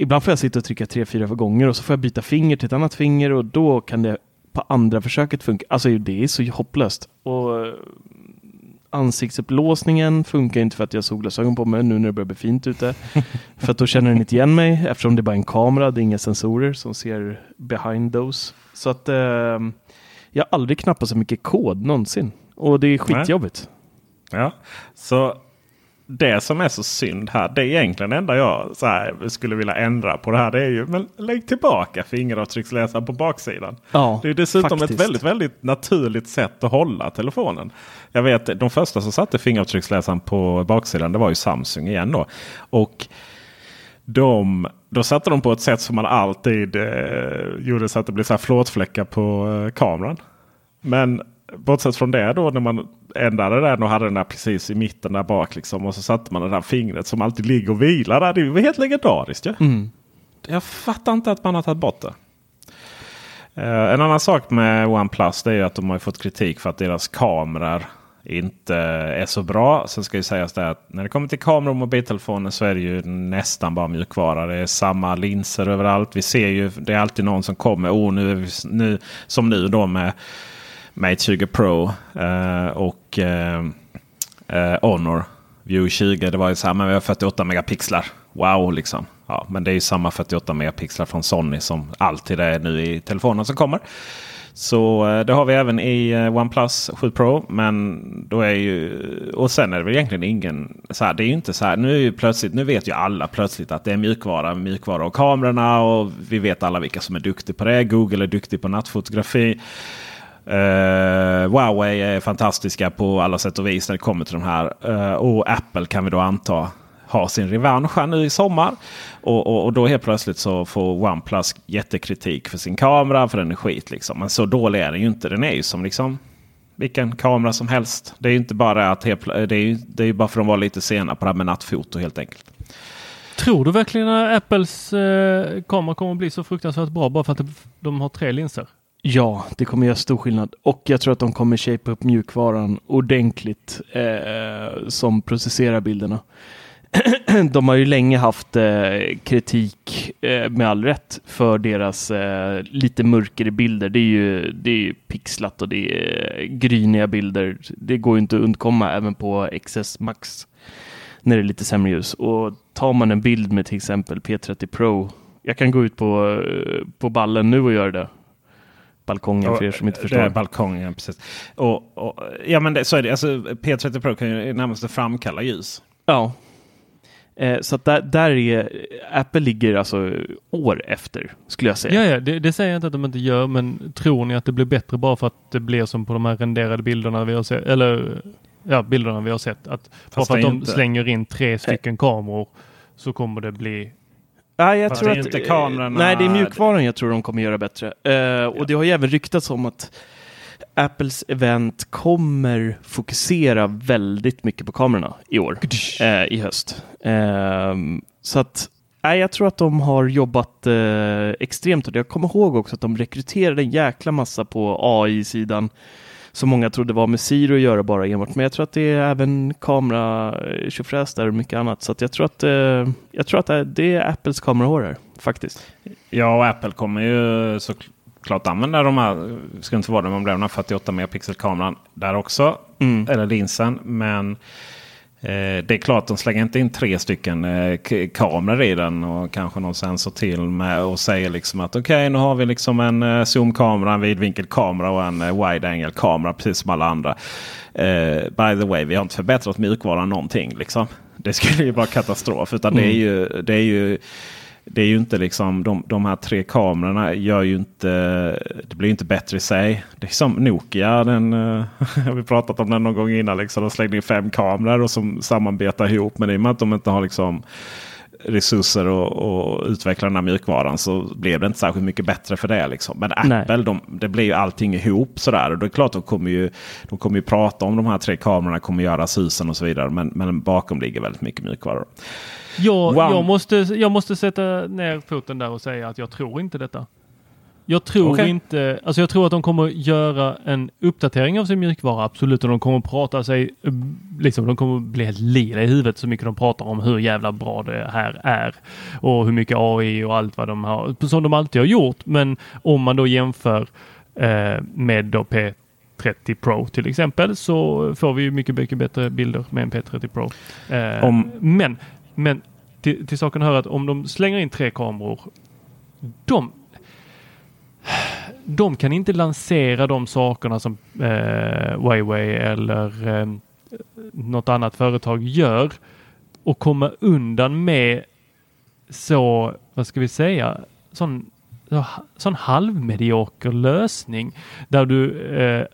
Ibland får jag sitta och trycka tre, fyra gånger och så får jag byta finger till ett annat finger och då kan det på andra försöket funka. Alltså det är så hopplöst. Och eh, ansiktsupplåsningen funkar inte för att jag har solglasögon på mig nu när det börjar bli fint ute. [laughs] för att då känner den inte igen mig eftersom det är bara en kamera, det är inga sensorer som ser behind those. Så att eh, jag har aldrig knappat så mycket kod någonsin. Och det är skitjobbigt. Ja, så det som är så synd här, det är egentligen det enda jag skulle vilja ändra på det här. Det är ju, men lägg tillbaka fingeravtrycksläsaren på baksidan. Ja, det är dessutom faktiskt. ett väldigt, väldigt naturligt sätt att hålla telefonen. Jag vet de första som satte fingeravtrycksläsaren på baksidan, det var ju Samsung igen då. Och de, då satte de på ett sätt som man alltid eh, gjorde så att det blev så här flåtfläckar på eh, kameran. Men bortsett från det då när man ändrade den och hade den där precis i mitten där bak. Liksom, och så satte man det där fingret som alltid ligger och vilar där. Det var helt legendariskt ju. Mm. Jag fattar inte att man har tagit bort det. Eh, en annan sak med OnePlus det är att de har fått kritik för att deras kameror inte är så bra. Sen ska ju sägas det att när det kommer till kameror och mobiltelefoner så är det ju nästan bara mjukvara. Det är samma linser överallt. Vi ser ju, det är alltid någon som kommer. Oh, nu, nu Som nu då med Mate 20 Pro eh, och eh, eh Honor View 20. Det var ju så här, men vi har 48 megapixlar. Wow liksom. Ja, men det är ju samma 48 megapixlar från Sony som alltid är nu i telefonen som kommer. Så eh, det har vi även i eh, OnePlus 7 Pro. Men då är ju, och sen är det väl egentligen ingen... Så här, det är ju inte så här. Nu, är ju plötsligt, nu vet ju alla plötsligt att det är mjukvara, mjukvara och kamerorna. Och vi vet alla vilka som är duktiga på det. Google är duktig på nattfotografi. Uh, Huawei är fantastiska på alla sätt och vis när det kommer till de här. Uh, och Apple kan vi då anta har sin revansch här nu i sommar. Och, och, och, då helt plötsligt så får OnePlus jättekritik för sin kamera. För den är skit liksom. Men så dålig är den ju inte. Den är ju som liksom vilken kamera som helst. Det är ju inte bara att helt, det är ju, det är ju bara för att de var lite sena på det här med nattfoto helt enkelt. Tror du verkligen att Apples eh, kamera kommer att bli så fruktansvärt bra bara för att de har tre linser? Ja, det kommer göra stor skillnad. Och jag tror att de kommer shape upp mjukvaran ordentligt eh, som processerar bilderna. [clears throat] de har ju länge haft eh, kritik eh, med all rätt för deras eh, lite mörkare bilder. Det är ju det är pixlat och det är gryniga bilder. Det går ju inte att undkomma även på XS Max när det är lite sämre ljus. Och tar man en bild med till exempel P30 Pro. Jag kan gå ut på, eh, på ballen nu och göra det balkongen för er som inte förstår. Det är balkongen, precis. Och, och, ja, men det, så är det. Alltså, P30 Pro kan ju närmast framkalla ljus. Ja. Eh, så att där, där är Apple ligger alltså år efter skulle jag säga. Ja, ja det, det, säger jag inte att de inte gör, men tror ni att det blir bättre bara för att det blir som på de här renderade bilderna vi har sett? Eller ja, bilderna vi har sett. Att bara för att de inte. slänger in tre stycken kameror så kommer det bli Ja, jag tror att, inte kamerorna... Nej, det är mjukvaran jag tror de kommer göra bättre. Uh, ja. Och det har ju även ryktats om att Apples event kommer fokusera väldigt mycket på kamerorna i år, uh, i höst. Uh, så att Nej, jag tror att de har jobbat eh, extremt hårt. Jag kommer ihåg också att de rekryterade en jäkla massa på AI-sidan som många trodde var med Siri att göra bara enbart. Men jag tror att det är även kamera, tjofräs där och mycket annat. Så jag tror att, eh, jag tror att det är Apples kamerahår här faktiskt. Ja, och Apple kommer ju så klart använda de här, skulle inte vara det den här 48 megapixel-kameran där också. Mm. Eller linsen. Men eh, det är klart de slänger inte in tre stycken eh, kameror i den och kanske någon sensor till med och säger liksom att okej nu har vi liksom en eh, zoomkamera, en vidvinkelkamera och en eh, wide angle kamera precis som alla andra. Eh, by the way, vi har inte förbättrat mjukvaran någonting. Liksom. Det skulle ju vara katastrof. Utan det är ju, det är ju det är ju inte liksom de, de här tre kamerorna gör ju inte. Det blir inte bättre i sig. Det är som Nokia. Den, eh, [laughs] har vi pratat om den någon gång innan. Liksom, de slängde in fem kameror och som sammanbetar ihop. Men i och med att de inte har liksom resurser och, och utveckla den här mjukvaran så blev det inte särskilt mycket bättre för det. Liksom. Men. Apple, de, det blir ju allting ihop sådär. Och det är klart de kommer ju, de kommer ju prata om de här tre kamerorna kommer göra susen och så vidare. Men, men bakom ligger väldigt mycket mjukvara. Jag, jag, måste, jag måste sätta ner foten där och säga att jag tror inte detta. Jag tror Okej. inte, alltså jag tror att de kommer göra en uppdatering av sin mjukvara, absolut. Och de kommer prata sig, eh, liksom de kommer bli helt lila i huvudet så mycket de pratar om hur jävla bra det här är. Och hur mycket AI och allt vad de har, som de alltid har gjort. Men om man då jämför eh, med då P30 Pro till exempel så får vi ju mycket, mycket bättre bilder med en P30 Pro. Eh, Om- Men, men till, till saken hör att om de slänger in tre kameror, de de kan inte lansera de sakerna som eh, Huawei eller eh, något annat företag gör och komma undan med så, vad ska vi säga, sån, sån halvmedioker lösning där du eh,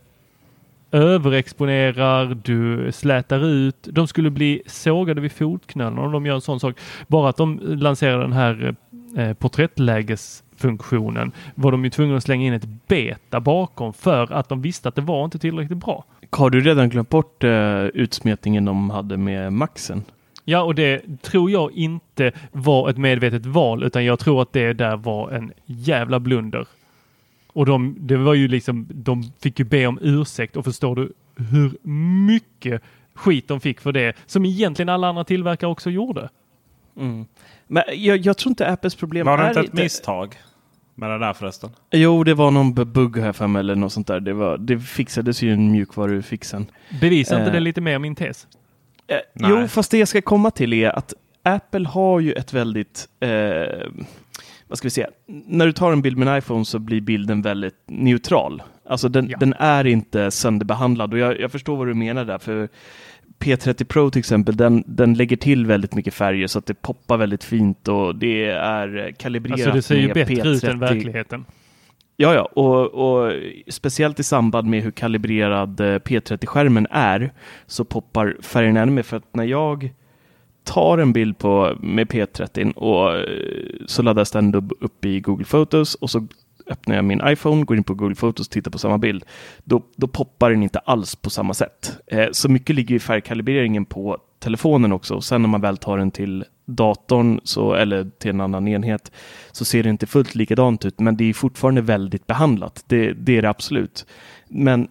överexponerar, du slätar ut. De skulle bli sågade vid fotknölarna om de gör en sån sak. Bara att de lanserar den här eh, porträttlägesfunktionen var de ju tvungna att slänga in ett beta bakom för att de visste att det var inte tillräckligt bra. Har du redan glömt bort eh, utsmetningen de hade med Maxen? Ja, och det tror jag inte var ett medvetet val, utan jag tror att det där var en jävla blunder. Och de, det var ju liksom, de fick ju be om ursäkt och förstår du hur mycket skit de fick för det, som egentligen alla andra tillverkare också gjorde. Men jag, jag tror inte Apples problem Var det är inte ett misstag med det där förresten? Jo, det var någon bu- bugg här för mig eller något sånt där. Det, var, det fixades ju en mjukvarufixen. Bevisar inte Eh. det lite mer min tes? Eh, jo, fast det jag ska komma till är att Apple har ju ett väldigt, eh, vad ska vi säga, när du tar en bild med en iPhone så blir bilden väldigt neutral. Alltså den, Ja. den är inte sönderbehandlad och jag, jag förstår vad du menar där. för P30 Pro till exempel, den, den lägger till väldigt mycket färger så att det poppar väldigt fint och det är kalibrerat Alltså det ser ju bättre ut än P30. verkligheten. Ja, ja, och, och speciellt i samband med hur kalibrerad eh, P30-skärmen är så poppar färgen ännu mer. För att när jag tar en bild på, med P30 och eh, så laddas den upp i Google Photos och så öppnar jag min iPhone, går in på Google Photos och tittar på samma bild. Då, då poppar den inte alls på samma sätt. Eh, så mycket ligger i färgkalibreringen på telefonen också. Och sen när man väl tar den till datorn så, eller till en annan enhet så ser det inte fullt likadant ut. Men det är fortfarande väldigt behandlat. Det, det är det absolut. Men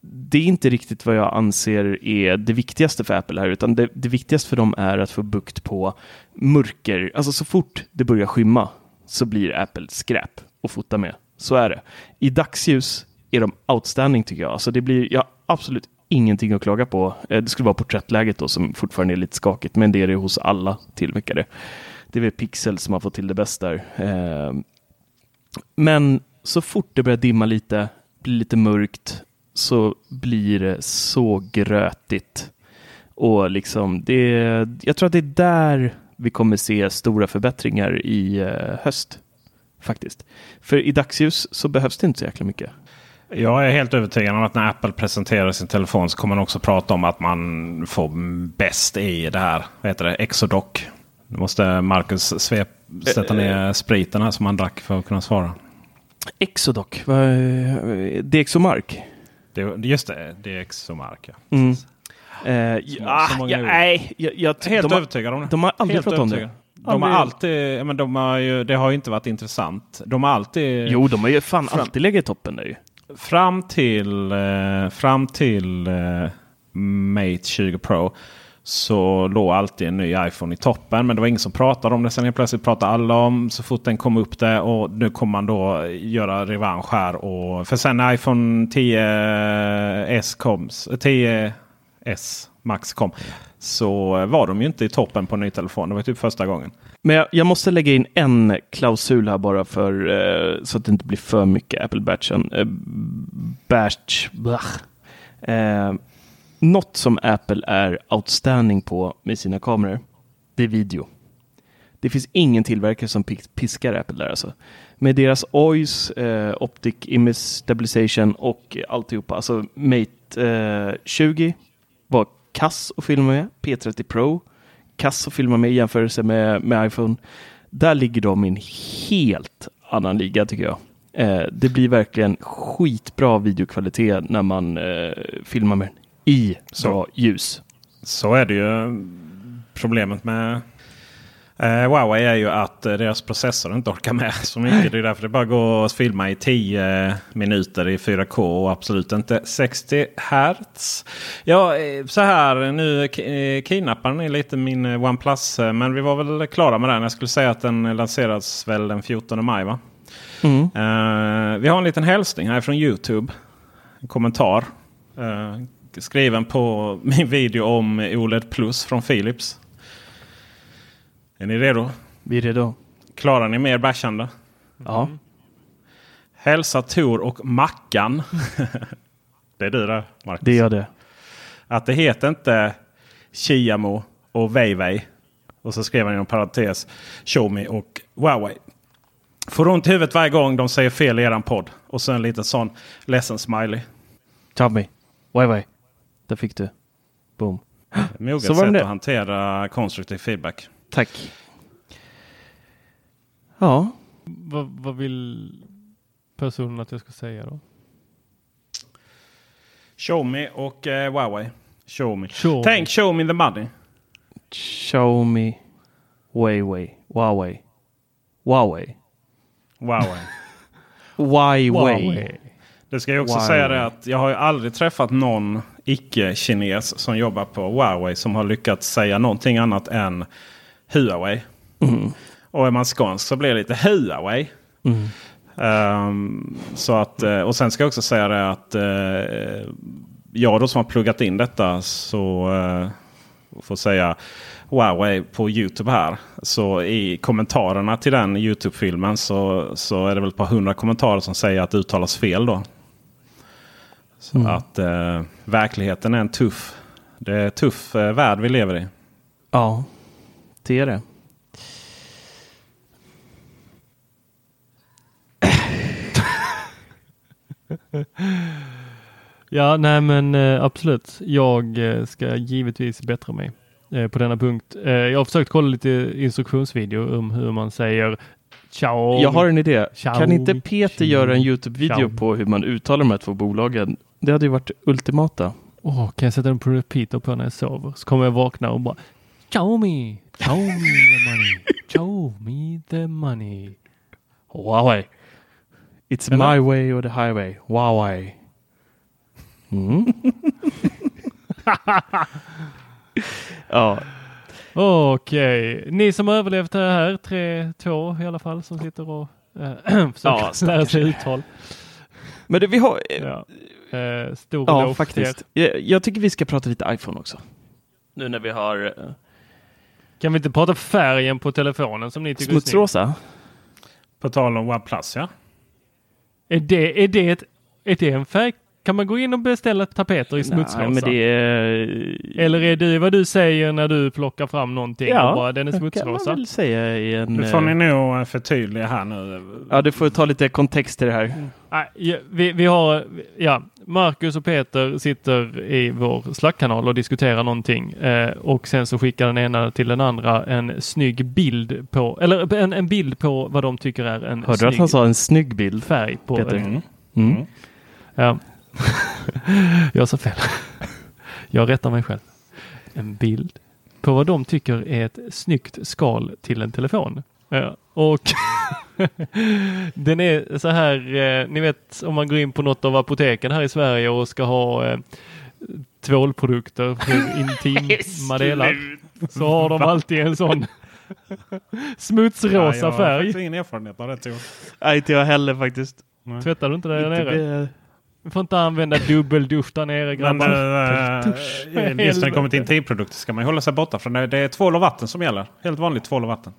det är inte riktigt vad jag anser är det viktigaste för Apple här, utan det, det viktigaste för dem är att få bukt på mörker. Alltså så fort det börjar skymma så blir Apple skräp att fota med. Så är det. I dagsljus är de outstanding tycker jag. Alltså det blir, jag har absolut ingenting att klaga på. Eh, det skulle vara porträttläget då som fortfarande är lite skakigt, men det är det hos alla tillverkare. Det är väl Pixel som har fått till det bästa där. Eh, Men så fort det börjar dimma lite, blir lite mörkt, så blir det så grötigt. Och liksom, det, jag tror att det är där vi kommer se stora förbättringar i eh, höst. Faktiskt. För i dagsljus så behövs det inte så jäkla mycket. Jag är helt övertygad om att när Apple presenterar sin telefon så kommer man också prata om att man får bäst i det här. Vad heter det? Exodoc. Nu måste Marcus svep, sätta ner spriten här som han drack för att kunna svara. Exodoc, DxOMark. Det, just det, det är Exomark. Ja. Mm. Eh, ja, så många ja, nej, jag, jag, Helt de, har, övertygad om det. de har aldrig Helt pratat om det. övertygad. De har alltid, men de har ju, det har ju inte varit intressant. De har alltid, Jo, de har ju fan Fram- alltid legat i toppen ju. fram till, eh, fram till eh, Mate 20 Pro så låg alltid en ny iPhone i toppen. Men det var ingen som pratade om det. Sen helt plötsligt pratade alla om så fort den kom upp det. Och nu kommer man då göra revansch här. Och, för sen när iPhone 10s kom, 10s Max kom. Så var de ju inte i toppen på en ny telefon. Det var typ första gången. Men jag, jag måste lägga in en klausul här bara för eh, så att det inte blir för mycket Apple Batchen. Eh, batch. blach. Eh, något som Apple är outstanding på med sina kameror, det är video. Det finns ingen tillverkare som piskar Apple där alltså. Med deras OIS, eh, Optic Image Stabilization och alltihopa. Alltså Mate eh, 20 var kass att filma med. P30 Pro kass att filma med i jämförelse med, med iPhone. Där ligger de i en helt annan liga tycker jag. Eh, det blir verkligen skitbra videokvalitet när man eh, filmar med den i Så. bra ljus. Så är det ju. Problemet med eh, Huawei är ju att eh, deras processor inte orkar med [laughs] så mycket. Det är därför det bara går att filma i 10 minuter i 4K och absolut inte 60 Hz. Ja, eh, så här nu eh, kidnappar ni lite min eh, OnePlus. eh, Men vi var väl klara med den. Jag skulle säga att den lanseras väl den 14 maj va? Mm. Eh, vi har en liten hälsning här från Youtube. En kommentar. Skriven på min video om OLED Plus från Philips. Är ni redo? Vi är redo. Klarar ni mer bashande? Ja. Hälsa Tor och Mackan. [laughs] det är du där Marcus. Det gör det. Att det heter inte Chiamo och Weiwei. Och så skrev han inom parentes Xiaomi och Huawei. Får ont i huvudet varje gång de säger fel i eran podd. Och så en liten sån ledsen smiley. Tommy. Wai. Där fick du. Boom. Moget Så var det sätt det. att hantera konstruktiv feedback. Tack. Ja. Vad, vad vill personen att jag ska säga då? Xiaomi och eh, Huawei. Xiaomi. Xiaomi. Tänk show me the money. Xiaomi. Huawei. Huawei. Huawei. Huawei. [laughs] Huawei. Huawei. Det ska jag också Huawei. säga det att jag har ju aldrig träffat någon icke-kines som jobbar på Huawei som har lyckats säga någonting annat än Huawei. Och är man skånsk så blir det lite Huawei. Ehm, så att, eh, och sen ska jag också säga det att uh, jag då som har pluggat in detta så uh, får säga Huawei på Youtube här. Så i kommentarerna till den Youtube-filmen så, så är det väl ett par hundra kommentarer som säger att det uttalas fel då. Så att eh, verkligheten är en tuff, det är en tuff eh, värld vi lever i. Ja. Det är det. Ja, nej men eh, absolut. Jag eh, ska givetvis bättra mig eh, på denna punkt. Jag har försökt kolla lite instruktionsvideo om hur man säger ciao. Jag har en idé. Xiaomi. Kan inte Peter Xiaomi. göra en Youtube-video Xiaomi. på hur man uttalar de här två bolagen? Det hade ju varit ultimata. Åh, kan jag sätta den på repeater på när jag sover? Så kommer jag vakna och bara Show me, the money, me the money. Huawei. It's Eller? my way or the highway. Huawei. Mm. [laughs] ja, Okej, ni som har överlevt det här, tre, två i alla fall, som sitter och äh, [clears throat] försöker Ja, lära sig uttal. men det, vi har... Ja. Eh, stor Ja, faktiskt. Jag, jag tycker vi ska prata lite iPhone också. Nu när vi har uh, Kan vi inte prata färgen på telefonen som ni tycker är snygg? smutsrosa. På tal om OnePlus ja. Är det, är, det ett, är det en färg? Kan man gå in och beställa tapeter i smutsrosa? Nej, men det är... Eller är det vad du säger när du plockar fram någonting Ja, och bara den är kan smutsrosa? väl säga i en... Nu får eh, ni nog eh, förtydliga här nu. Ja, du får ta lite kontext till det här. Nej, ja, vi, vi har, ja, Marcus och Peter sitter i vår Slack-kanal och diskuterar någonting eh, och sen så skickar den ena till den andra en snygg bild på, eller en, en bild på vad de tycker är en Hörde du snygg att han sa en snygg bild? färg på Peter? Mm. Mm. Ja. [laughs] jag sa fel. jag rättar mig själv. En bild på vad de tycker är ett snyggt skal till en telefon. Ja. Och [laughs] den är så här, eh, ni vet om man går in på något av apoteken här i Sverige och ska ha eh, tvålprodukter för [laughs] intima delar. Så har de alltid en sån smutsrosa jag har färg. faktiskt ingen erfarenhet av det Tor. Nej, inte jag heller faktiskt. Tvättar du inte där Inte nere? det- Du får inte använda dubbeldusch där nere Men grabbar. äh, [laughs] just när det kommer till intimprodukter ska man ju hålla sig borta från det. Det är tvål och vatten som gäller. Helt vanligt tvål och vatten.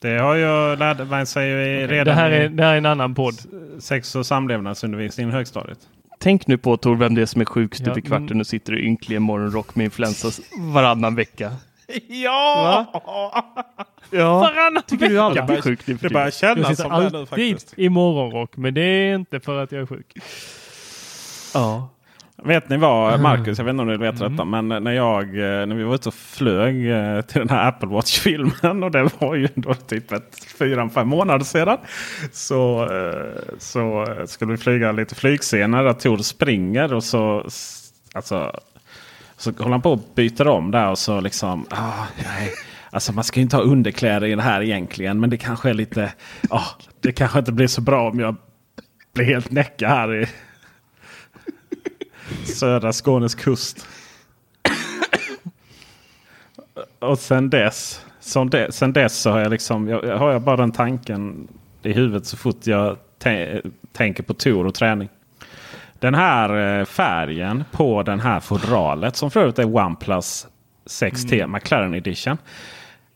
Det har jag lärt man sig ju redan det, här är, i det här är en annan podd. sex och samlevnadsundervisningen i högstadiet. Tänk nu på Tor, vem det är som är sjuk stup Ja, i kvarten mm. och sitter i ynklig morgonrock med influensa varannan vecka. [laughs] Ja! [laughs] Ja, Varannan tycker du alltid är sjuk Det börjar? Jag kännas sitter som det nu alltid faktiskt. i morgonrock, men det är inte för att jag är sjuk. Ja. Vet ni vad Marcus, jag vet inte om ni vet detta, men när, jag, eh, när vi var ute och flög eh, till den här Apple Watch-filmen och det var ju då typ ett fyra, fem månader sedan. Så, eh, så skulle vi flyga lite flygscener där Tor springer och så, alltså, så håller han på och byter om där och så liksom, ah, nej. Alltså man ska ju inte ha underkläder i det här egentligen, men det kanske är lite, ah, det kanske inte blir så bra om jag blir helt näcka här i södra Skånes kust. Och sen dess, sen dess, sen dess så har jag, liksom, jag, har jag bara den tanken i huvudet så fort jag tä- tänker på tour och träning. Den här eh, färgen på den här fodralet som för övrigt är OnePlus 6T McLaren Edition.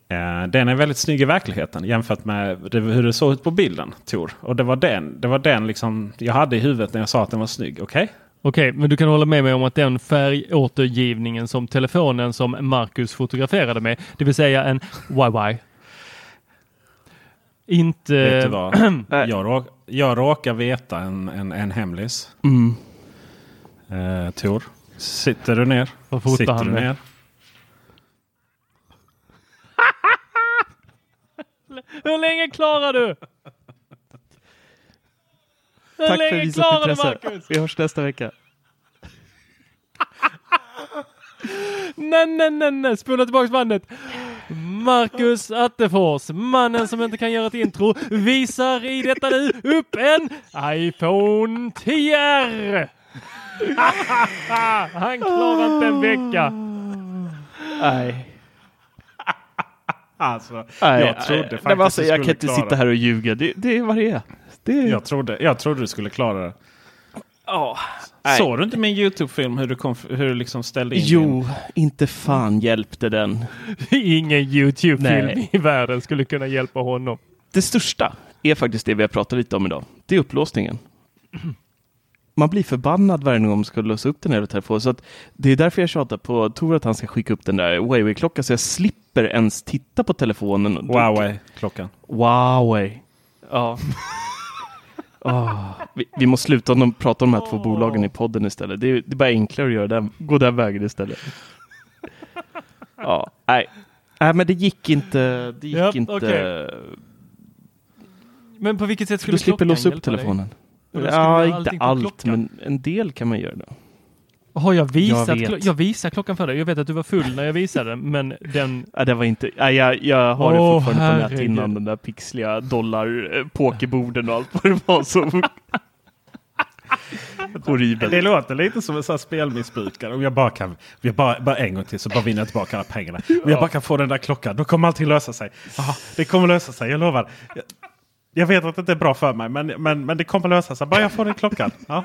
Eh, den är väldigt snygg i verkligheten jämfört med hur det såg ut på bilden. Tor. Och det var den, det var den liksom jag hade i huvudet när jag sa att den var snygg. Okej? Okej, men du kan hålla med mig om att den färgåtergivningen som telefonen som Marcus fotograferade med, det vill säga en YY. Inte... Vet du vad? [clears throat] jag, råk, jag råkar veta en, en, en hemlis. Mm. Eh, Tor, sitter du ner? Vad fotar sitter han du med? ner? [laughs] Hur länge klarar du? Tack för visat intresse. Vi hörs nästa vecka. [laughs] Nej, nej, nej, nej, spola tillbaks bandet. Marcus Attefors, mannen som inte kan göra ett intro, visar i detta nu upp en iPhone 10R. [laughs] Han klarar inte en vecka. Nej. Alltså, Nej, jag trodde nej, faktiskt men alltså, Jag kan inte klara sitta här och ljuga. Det, det är vad det är. Det. Jag trodde, jag trodde du skulle klara det. Ja. Såg du inte min YouTube-film hur du, kom, hur du liksom ställde in din- Jo, inte fan hjälpte den. [laughs] Ingen YouTube-film i världen skulle kunna hjälpa honom. Det största är faktiskt det vi har pratat lite om idag. Det är upplåsningen. Man blir förbannad varje gång man ska låsa upp den här telefonen. Så att det är därför jag tjatar på Tor att han ska skicka upp den där Huawei-klockan så jag slipper ens titta på telefonen. Huawei-klockan. Huawei. Ja. Ah, vi, vi måste sluta om prata om de här två bolagen i podden istället. Det är, det är bara enklare att göra den, gå den vägen istället. Ja, nej. Nej, men det gick inte. Det gick Ja, inte. okej. Men på vilket sätt skulle Du slipper klockan låsa upp hjälpa dig? telefonen. Ja, inte allt, men en del kan man göra. Då. Har jag visat? Jag Jag, visar klockan för dig. Jag vet att du var full när jag visade den, men den... Ja, det var inte, ja, jag, jag har det Åh, fortfarande på herregud. näthinnan, den där pixliga dollar eh, pokerborden och allt vad det var så [laughs] horribelt. Det låter lite som en sån här spelmissbrukare. Om jag bara kan, om jag bara, bara en gång till så bara vinner jag tillbaka alla pengarna. Om jag bara kan få den där klockan, då kommer allting lösa sig. Aha, det kommer lösa sig, jag lovar. Jag, jag vet att det inte är bra för mig, men, men, men det kommer lösa sig. Bara jag får den klockan. Ja.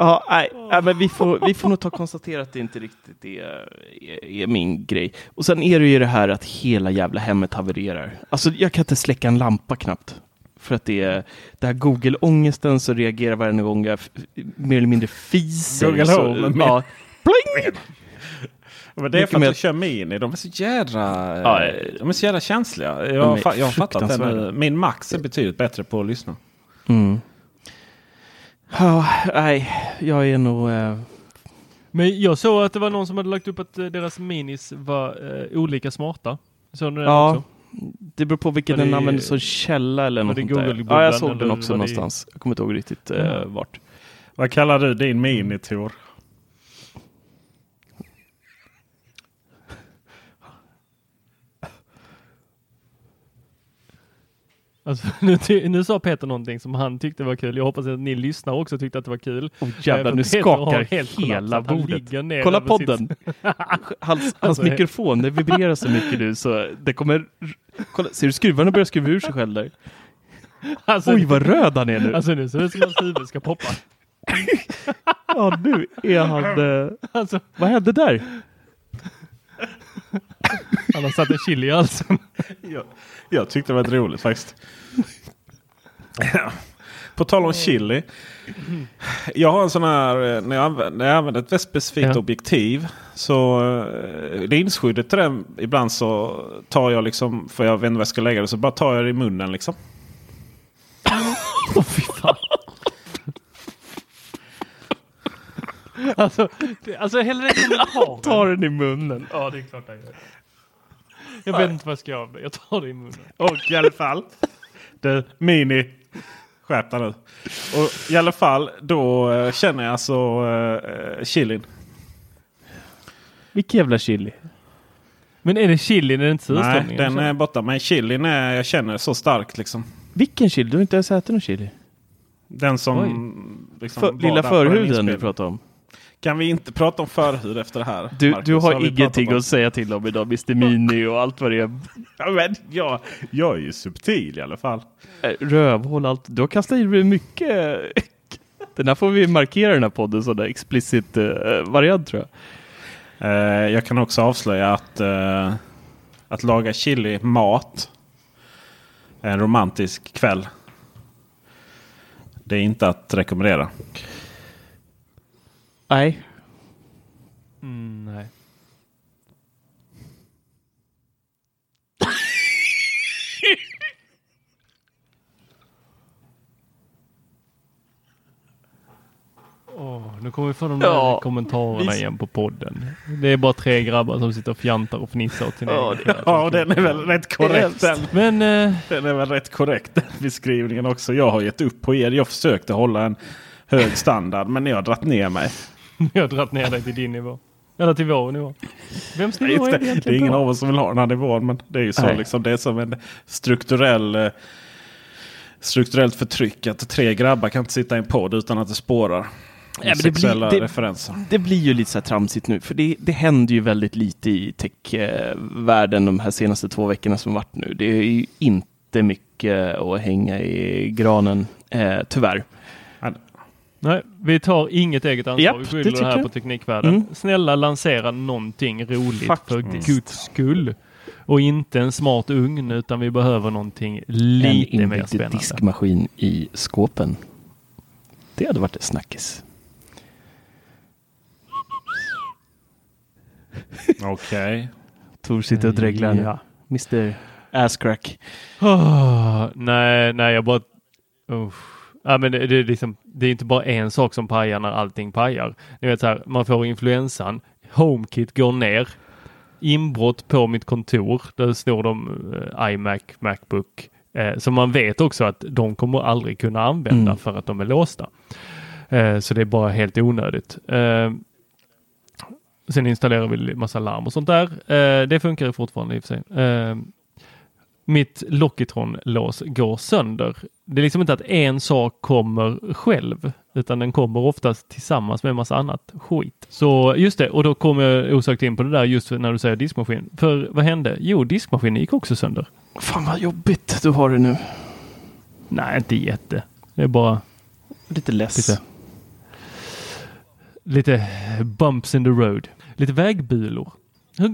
Ja, nej, nej, men vi får, vi får nog ta konstatera att det inte riktigt är, är, är min grej. Och sen är det ju det här att hela jävla hemmet havererar. Alltså jag kan inte släcka en lampa knappt. För att det är det här Google-ångesten så reagerar varje gång jag mer eller mindre fiser. Google så, Home, ja, pling! Men det är Mycket för att mer- du kör Mini. De är så jädra, Ja, de är så jävla känsliga. Jag, jag har fattat det nu. Min Max är betydligt bättre på att lyssna. Mm. Ja, nej, jag är nog... Eh, Men jag såg att det var någon som hade lagt upp att eh, deras minis var eh, olika smarta. Såg ni den Ja, också? det beror på vilken Var det- den använder som källa eller var något det sånt Ja, jag såg den också var det- någonstans. Jag kommer inte ihåg riktigt eh, Ja. vart. Vad kallar du din Mini Tor? Alltså, [laughs] nu, nu sa Peter någonting som han tyckte var kul. Jag hoppas att ni lyssnare också tyckte att det var kul. Oh, jävlar, Eh, nu Peter skakar helt hela bordet. Kolla podden. sitt- [laughs] Hans, hans Alltså, mikrofon, det vibrerar så mycket nu så det kommer... Kolla, ser du skruvarna börjar skruva ur sig själv där? Alltså, Oj, vad röd han är nu. Alltså nu ser det ut som hans huvud ska poppa. [laughs] Ja, nu är han... eh, Alltså, Vad hände där? Han har satt en chili i halsen. Jag, jag tyckte det var roligt faktiskt. På tal om chili. Jag har en sån här, eh, när jag använder, när jag använder ett väldigt specifikt Ja. objektiv. Så eh, linsskyddet till den, ibland så tar jag liksom, för jag vet inte var jag ska lägga det, så bara tar jag det i munnen liksom. Åh fy fan. Alltså, alltså hela den kommentaren. Tar den i munnen. Ja, det är klart jag gör. Jag vet inte vad jag ska göra. med. Jag tar det i munnen. Och i alla fall. Du, Mini. Skärp dig nu. Och i alla fall då eh, känner jag alltså uh, chilin. Vilken jävla chili. Men är det chili när det inte Nej, surströmmingen? den är borta. Men chilin är, jag känner så starkt liksom. Vilken chili? Du har inte ens ätit någon chili? Den som... Liksom, För, var lilla där på den förhuden du inspelningen. pratar om. Kan vi inte prata om förhud efter det här? Du, Marcus? du har vi ingenting att säga till om idag, Mr Mini och allt vad det är. Ja, men jag, jag är ju subtil i alla fall. Eh, Rövhål, allt. Du har kastat i dig mycket. Den här får vi markera den här podden, sån där explicit eh, variant tror jag. Eh, jag kan också avslöja att, eh, att laga chili mat en romantisk kväll. Det är inte att rekommendera. Nej. Mm, nej. [laughs] Åh, nu kommer vi få de där Ja, kommentarerna vi- igen på podden. Det är bara tre grabbar som sitter och fjantar och fnissar åt sin Ja, egen. Ja, den är väl rätt korrekt. Den, Men eh, den är väl rätt korrekt den beskrivningen också. Jag har gett upp på er. Jag försökte hålla en hög standard men ni har dragit ner mig. [laughs] jag har dragit ner dig till din nivå. Eller till vår nivå. Vems nivå är det, det det är egentligen ingen av oss som vill ha den här nivån men det är ju så. Nej. Liksom, det är som en strukturell eh, strukturellt förtryck. Att tre grabbar kan inte sitta i en podd utan att det spårar. Ja, men det blir- det- referenser. Det blir ju lite så här tramsigt nu, för det, det händer ju väldigt lite i techvärlden de här senaste två veckorna som varit nu. Det är ju inte mycket att hänga i granen, eh, tyvärr. Nej, vi tar inget eget ansvar. Japp, vi det skyller det, tycker här jag. på Teknikvärlden. Mm. Snälla lansera någonting roligt Faktiskt. för guds skull. Och inte en smart ugn utan vi behöver någonting lite en mer spännande. diskmaskin i skåpen. Det hade varit en snackis. Okej. Tor sitter och dreglar. Ja. Mr Asscrack. Åh, nej, nej, jag bara... Uff. Ja, men det, det, är liksom, det är inte bara en sak som pajar när allting pajar. Ni vet så här, man får influensan, HomeKit går ner, inbrott på mitt kontor, där snor de eh, iMac, Macbook. Eh, så man vet också att de kommer aldrig kunna använda Mm. för att de är låsta. Eh, så det är bara helt onödigt. Eh, sen installerar vi massa larm och sånt där. Eh, det funkar fortfarande i och för sig. Mitt Lockitron-lås går sönder. Det är liksom inte att en sak kommer själv, utan den kommer oftast tillsammans med en massa annat skit. Så just det, och då kommer jag osökt in på det där just när du säger diskmaskin. För vad hände? Jo, diskmaskinen gick också sönder. Fan vad jobbigt du har det nu. Nej, inte jätte. Det är bara Lite less. Lite. lite bumps in the road. Lite vägbulor. Hur,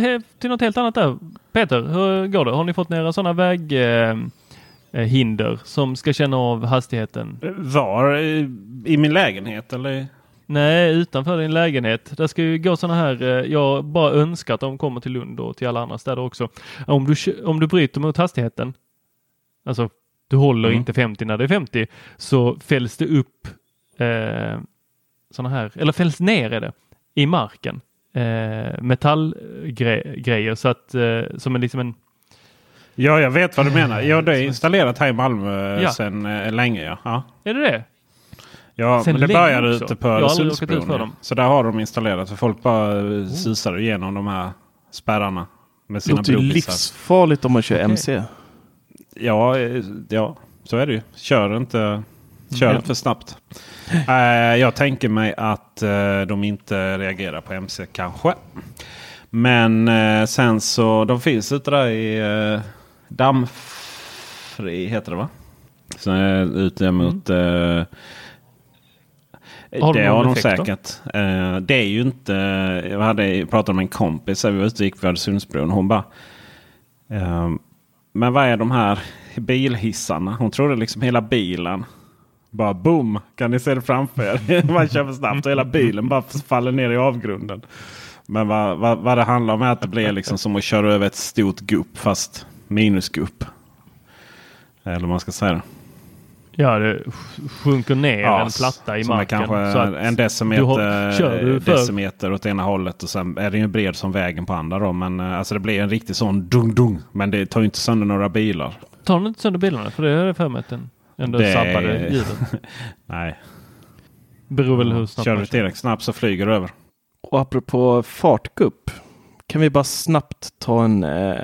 hur, till något helt annat där. Peter, hur går det? Har ni fått några sådana väghinder eh, hinder som ska känna av hastigheten? Var? I, I min lägenhet eller? Nej, utanför din lägenhet. Det ska ju gå sådana här, eh, jag bara önskar att de kommer till Lund och till alla andra städer också. Om du, om du bryter mot hastigheten, alltså du håller Mm. inte 50 när det är 50, så fälls det upp eh, sådana här, eller fälls ner är det, i marken. Eh, metallgrejer så att, eh, som en liksom en Ja, jag vet vad du menar. Ja, det är installerat här i Malmö Ja. sedan eh, länge. Ja. Ja. Är det det? Ja, Sen men det länge började också. ute på Öresundsbron. för ja. dem. Så där har de installerat. För folk bara oh. susar igenom de här spärrarna med Det sina låter ju brobbisar. livsfarligt om man kör Okej. MC. Ja, eh, ja, så är det ju. Kör inte, kör Ja. för snabbt. Eh, jag tänker mig att eh, de inte reagerar på MC kanske. Men eh, sen så, de finns ute där i uh, Dammfri heter det va? Så är ute mot... eh, Har de det har de då? säkert. Eh, det är ju inte... Jag hade pratat med en kompis. Vi var ute och gick vid Öresundsbron. Hon bara... men vad är de här bilhissarna? Hon trodde liksom hela bilen. Bara boom! Kan ni se det framför er? [laughs] Man kör för snabbt och hela bilen bara faller ner i avgrunden. Men vad, vad, vad det handlar om är att det blir liksom som att köra över ett stort gupp fast minusgupp. Eller vad man ska säga. Ja, det sj- sjunker ner Ja, en platta i är marken. kanske så att en du decimeter, har- kör du för- decimeter åt ena hållet och sen är den ju bred som vägen på andra. Då. Men eh, alltså det blir en riktig sån dung-dung. Men det tar ju inte sönder några bilar. Tar den inte sönder bilarna? För det har jag för mig att den ändå Det- sabbade hjulen. [laughs] Nej, Beror väl hur snabbt kör du tillräckligt snabbt så flyger du över. Och apropå fartgupp. Kan vi bara snabbt ta en eh,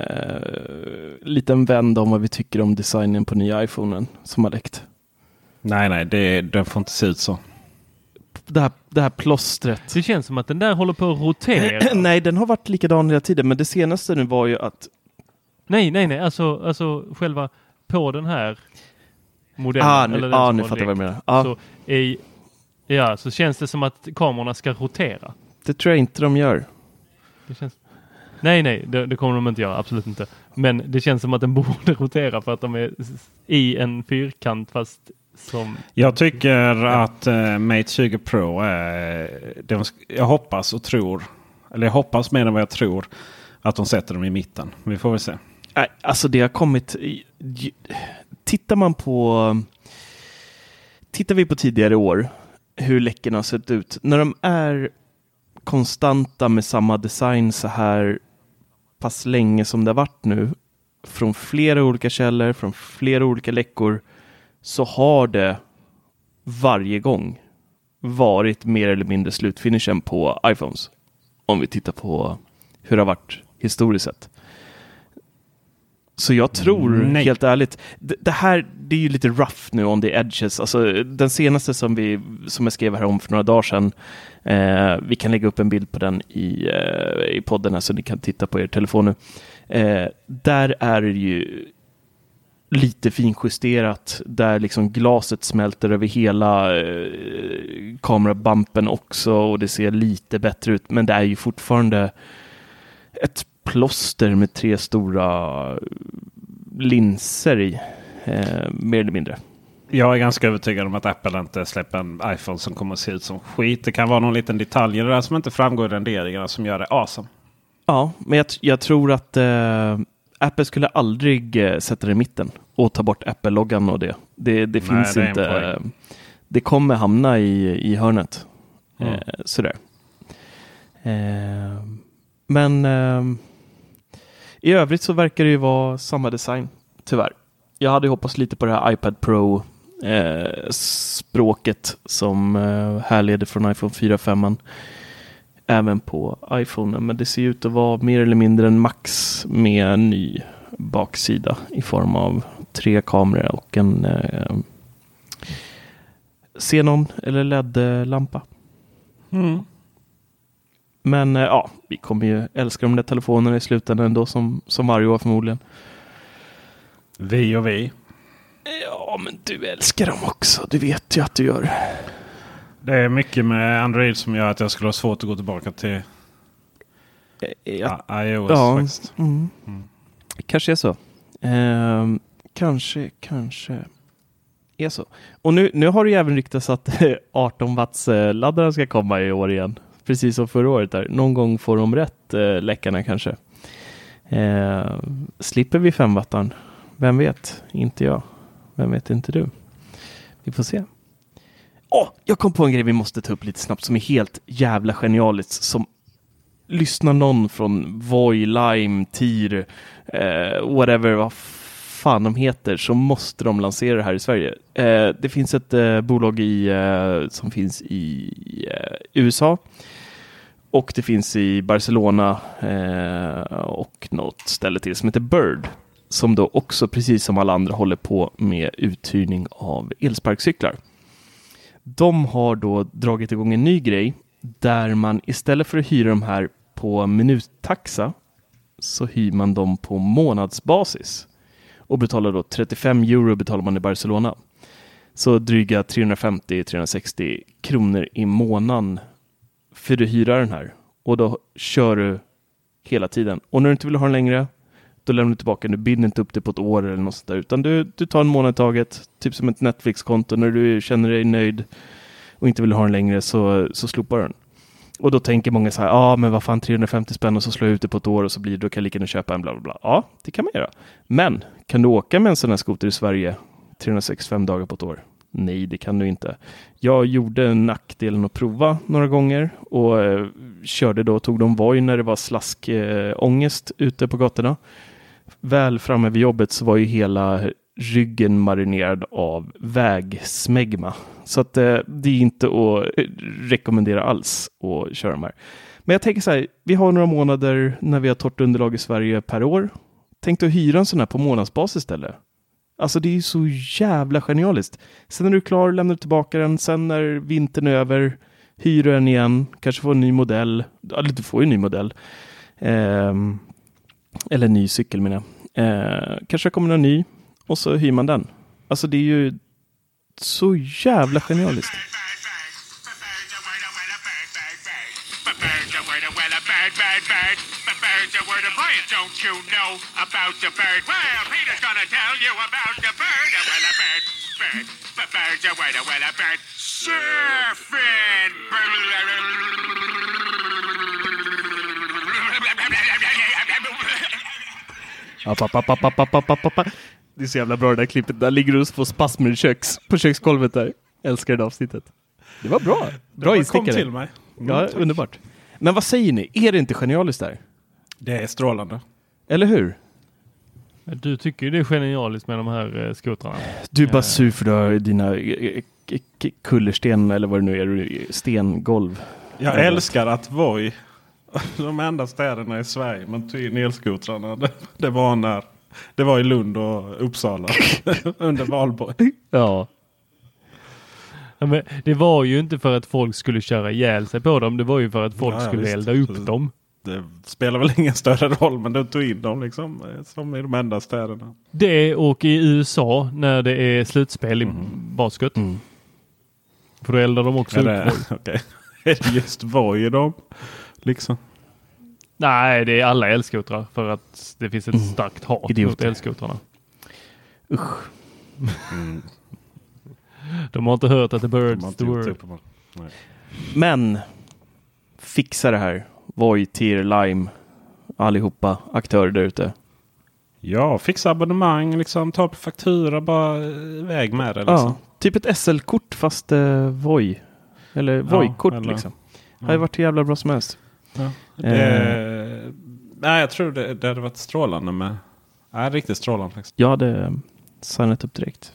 liten vänd om vad vi tycker om designen på nya iPhonen som har läckt. Nej, nej, det, den får inte se ut så. Det här, det här plåstret. Det känns som att den där håller på att rotera. Nej, den har varit likadan hela tiden, men det senaste nu var ju att nej, nej, nej. Alltså, alltså själva på den här modellen. Ah, nu, eller ah, nu fattar jag vad du menar. Ah, Så i, ja, så känns det som att kamerorna ska rotera. det tror jag inte de gör. Det känns... Nej, nej, det, det kommer de inte göra. Absolut inte. Men det känns som att den [laughs] borde rotera för att de är i en fyrkant fast som... Jag tycker att eh, Mate 20 Pro är... De, jag hoppas och tror, eller jag hoppas mer än vad jag tror, att de sätter dem i mitten. Vi får väl se. Äh, alltså det har kommit... Tittar man på... Tittar vi på tidigare år, hur läckorna har sett ut. När de är konstanta med samma design så här pass länge som det har varit nu, från flera olika källor, från flera olika läckor, så har det varje gång varit mer eller mindre slutfinishen på iPhones. Om vi tittar på hur det har varit historiskt sett. Så jag tror Nej. helt ärligt, det, det här det är ju lite rough nu on the edges. Alltså, den senaste som, vi, som jag skrev här om för några dagar sedan, eh, vi kan lägga upp en bild på den i, eh, i podden här så ni kan titta på er telefon nu. Eh, där är det ju lite finjusterat där liksom glaset smälter över hela eh, kamerabumpen också och det ser lite bättre ut. Men det är ju fortfarande ett plåster med tre stora linser i, eh, mer eller mindre. Jag är ganska övertygad om att Apple inte släpper en iPhone som kommer att se ut som skit. Det kan vara någon liten detalj i det där som inte framgår i renderingarna som gör det awesome. Ja, men jag, jag tror att eh, Apple skulle aldrig eh, sätta det i mitten och ta bort Apple-loggan och det. Det, det Nej, finns det är en inte. eh, det kommer hamna i, i hörnet. Mm. Eh, sådär. Eh, men i övrigt så verkar det ju vara samma design, tyvärr. Jag hade hoppats lite på det här iPad Pro eh, språket som eh, härleder från iPhone 4 5 även på iPhone. Men det ser ut att vara mer eller mindre en Max med en ny baksida i form av tre kameror och en eh, Xenon eller LED-lampa. Mm. Men eh, ja, vi kommer ju älska de där telefonerna i slutändan ändå som, som varje år förmodligen. Vi och vi. Ja, men du älskar dem också. Du vet ju att du gör. Det är mycket med Android som gör att jag skulle ha svårt att gå tillbaka till Ja, ah, iOS. ja faktiskt. mm. kanske är så. Ehm, kanske, kanske är så. Och nu, nu har det ju även ryktats att [laughs] 18 watts eh, laddaren ska komma i år igen. Precis som förra året. Där. Någon gång får de rätt, eh, läckarna kanske. Eh, slipper vi femwattaren? Vem vet? Inte jag. Vem vet inte du? Vi får se. Åh, jag kom på en grej vi måste ta upp lite snabbt som är helt jävla genialiskt. Som lyssnar någon från Voi, Lime, TIR, eh, whatever, vad fan de heter, så måste de lansera det här i Sverige. Eh, det finns ett eh, bolag i, eh, som finns i eh, USA och det finns i Barcelona eh, och något ställe till som heter Bird. som då också precis som alla andra håller på med uthyrning av elsparkcyklar. De har då dragit igång en ny grej där man istället för att hyra de här på minuttaxa så hyr man dem på månadsbasis och betalar då 35 euro betalar man i Barcelona. Så dryga 350-360 kronor i månaden för du hyra den här och då kör du hela tiden. Och när du inte vill ha den längre, då lämnar du tillbaka. den. Du binder inte upp det på ett år eller något sånt där, utan du, du tar en månad i taget, typ som ett Netflix-konto. När du känner dig nöjd och inte vill ha den längre så, så slopar du den. Och då tänker många så här, ja ah, men vad fan 350 spänn och så slår jag ut det på ett år och så blir det, då kan jag lika gärna köpa en bla bla bla. Ja, det kan man göra. Men kan du åka med en sån här skoter i Sverige 365 dagar på ett år? Nej, det kan du inte. Jag gjorde nackdelen att prova några gånger och eh, körde då, tog de Voi när det var slaskångest eh, ute på gatorna. Väl framme vid jobbet så var ju hela ryggen marinerad av vägsmegma. Så att eh, det är inte att eh, rekommendera alls att köra de här. Men jag tänker så här, vi har några månader när vi har torrt underlag i Sverige per år. Tänk dig att hyra en sån här på månadsbasis istället. Alltså det är ju så jävla genialiskt. Sen när du är klar lämnar du tillbaka den. Sen när vintern är över hyr du den igen. Kanske får en ny modell. Eller du får ju en ny modell. Eh, eller en ny cykel menar jag. Eh, kanske kommer en ny och så hyr man den. Alltså det är ju så jävla genialiskt. Don't you know about the bird? Well, Peter's gonna tell you about the bird. Well, a bird, bird, but bird's a well, well, a bird. Surfing. App, app, app, app, app, app, app, app. Det är så jävla bra det där klippet. Där ligger du och får spasmer i köks, på köksgolvet där. Älskar det avsnittet. Det var bra. Bra kom instickare. till mig. Mm, Ja, tack. underbart. Men vad säger ni? Är det inte genialiskt där? Det är strålande. Eller hur? Du tycker ju det är genialiskt med de här eh, skotrarna. Du är bara Eh. sur för du har dina eh, kullersten eller vad det nu är, stengolv. Jag älskar att Voi, [laughs] de enda städerna i Sverige man tog in elskotrarna. Det, det var när det var i Lund och Uppsala [laughs] under valborg. Ja. Ja, men det var ju inte för att folk skulle köra ihjäl sig på dem. Det var ju för att folk Ja, ja, skulle visst. elda upp dem. Det spelar väl ingen större roll men de tog in dem liksom eh, som i de enda städerna. Det och i USA när det är slutspel i basket. Mm. För då eldar de också Är upp det, [laughs] det just Voi de liksom? Nej, det är alla elskotrar för att det finns ett Mm. starkt hat mot Idioter. elskotrarna. Usch. [laughs] De har inte hört att the De har birds the word. Men fixa det här. Voi, Tier, Lime, allihopa aktörer där ute. Ja, fixa abonnemang, liksom, ta på faktura, bara eh, iväg med det. Liksom. Ja, typ ett SL-kort fast eh, Voi. Eller Voi-kort eller- liksom. Det hade varit hur jävla bra som helst. Ja. Eh. Det, nej, jag tror det, det hade varit strålande med. Nej, riktigt strålande faktiskt. Jag hade eh, signat upp direkt.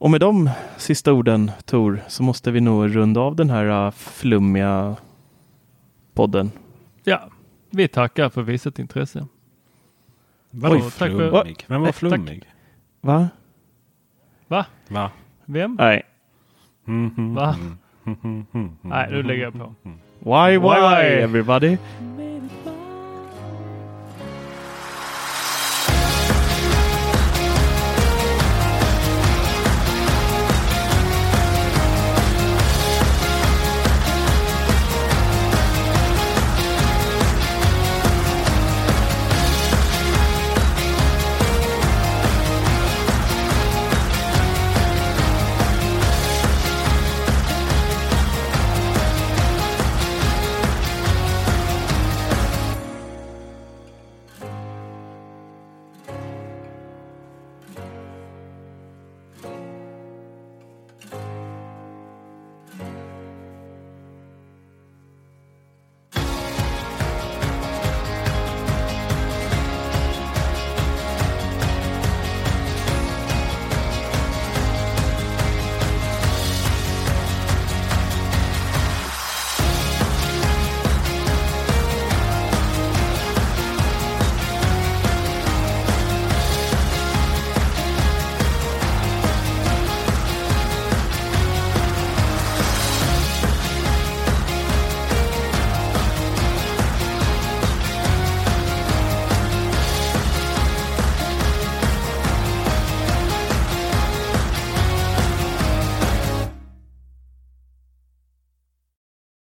Och med de sista orden Tor så måste vi nog runda av den här eh, flummiga podden. Ja, vi tackar för visat intresse. Vadå Oj, tack för- flummig? Vem var Tack. flummig? Va? Va? Va? Vem? Nej. Mhm. Va? Nej, nu lägger jag på. Why, why, Why, why? everybody?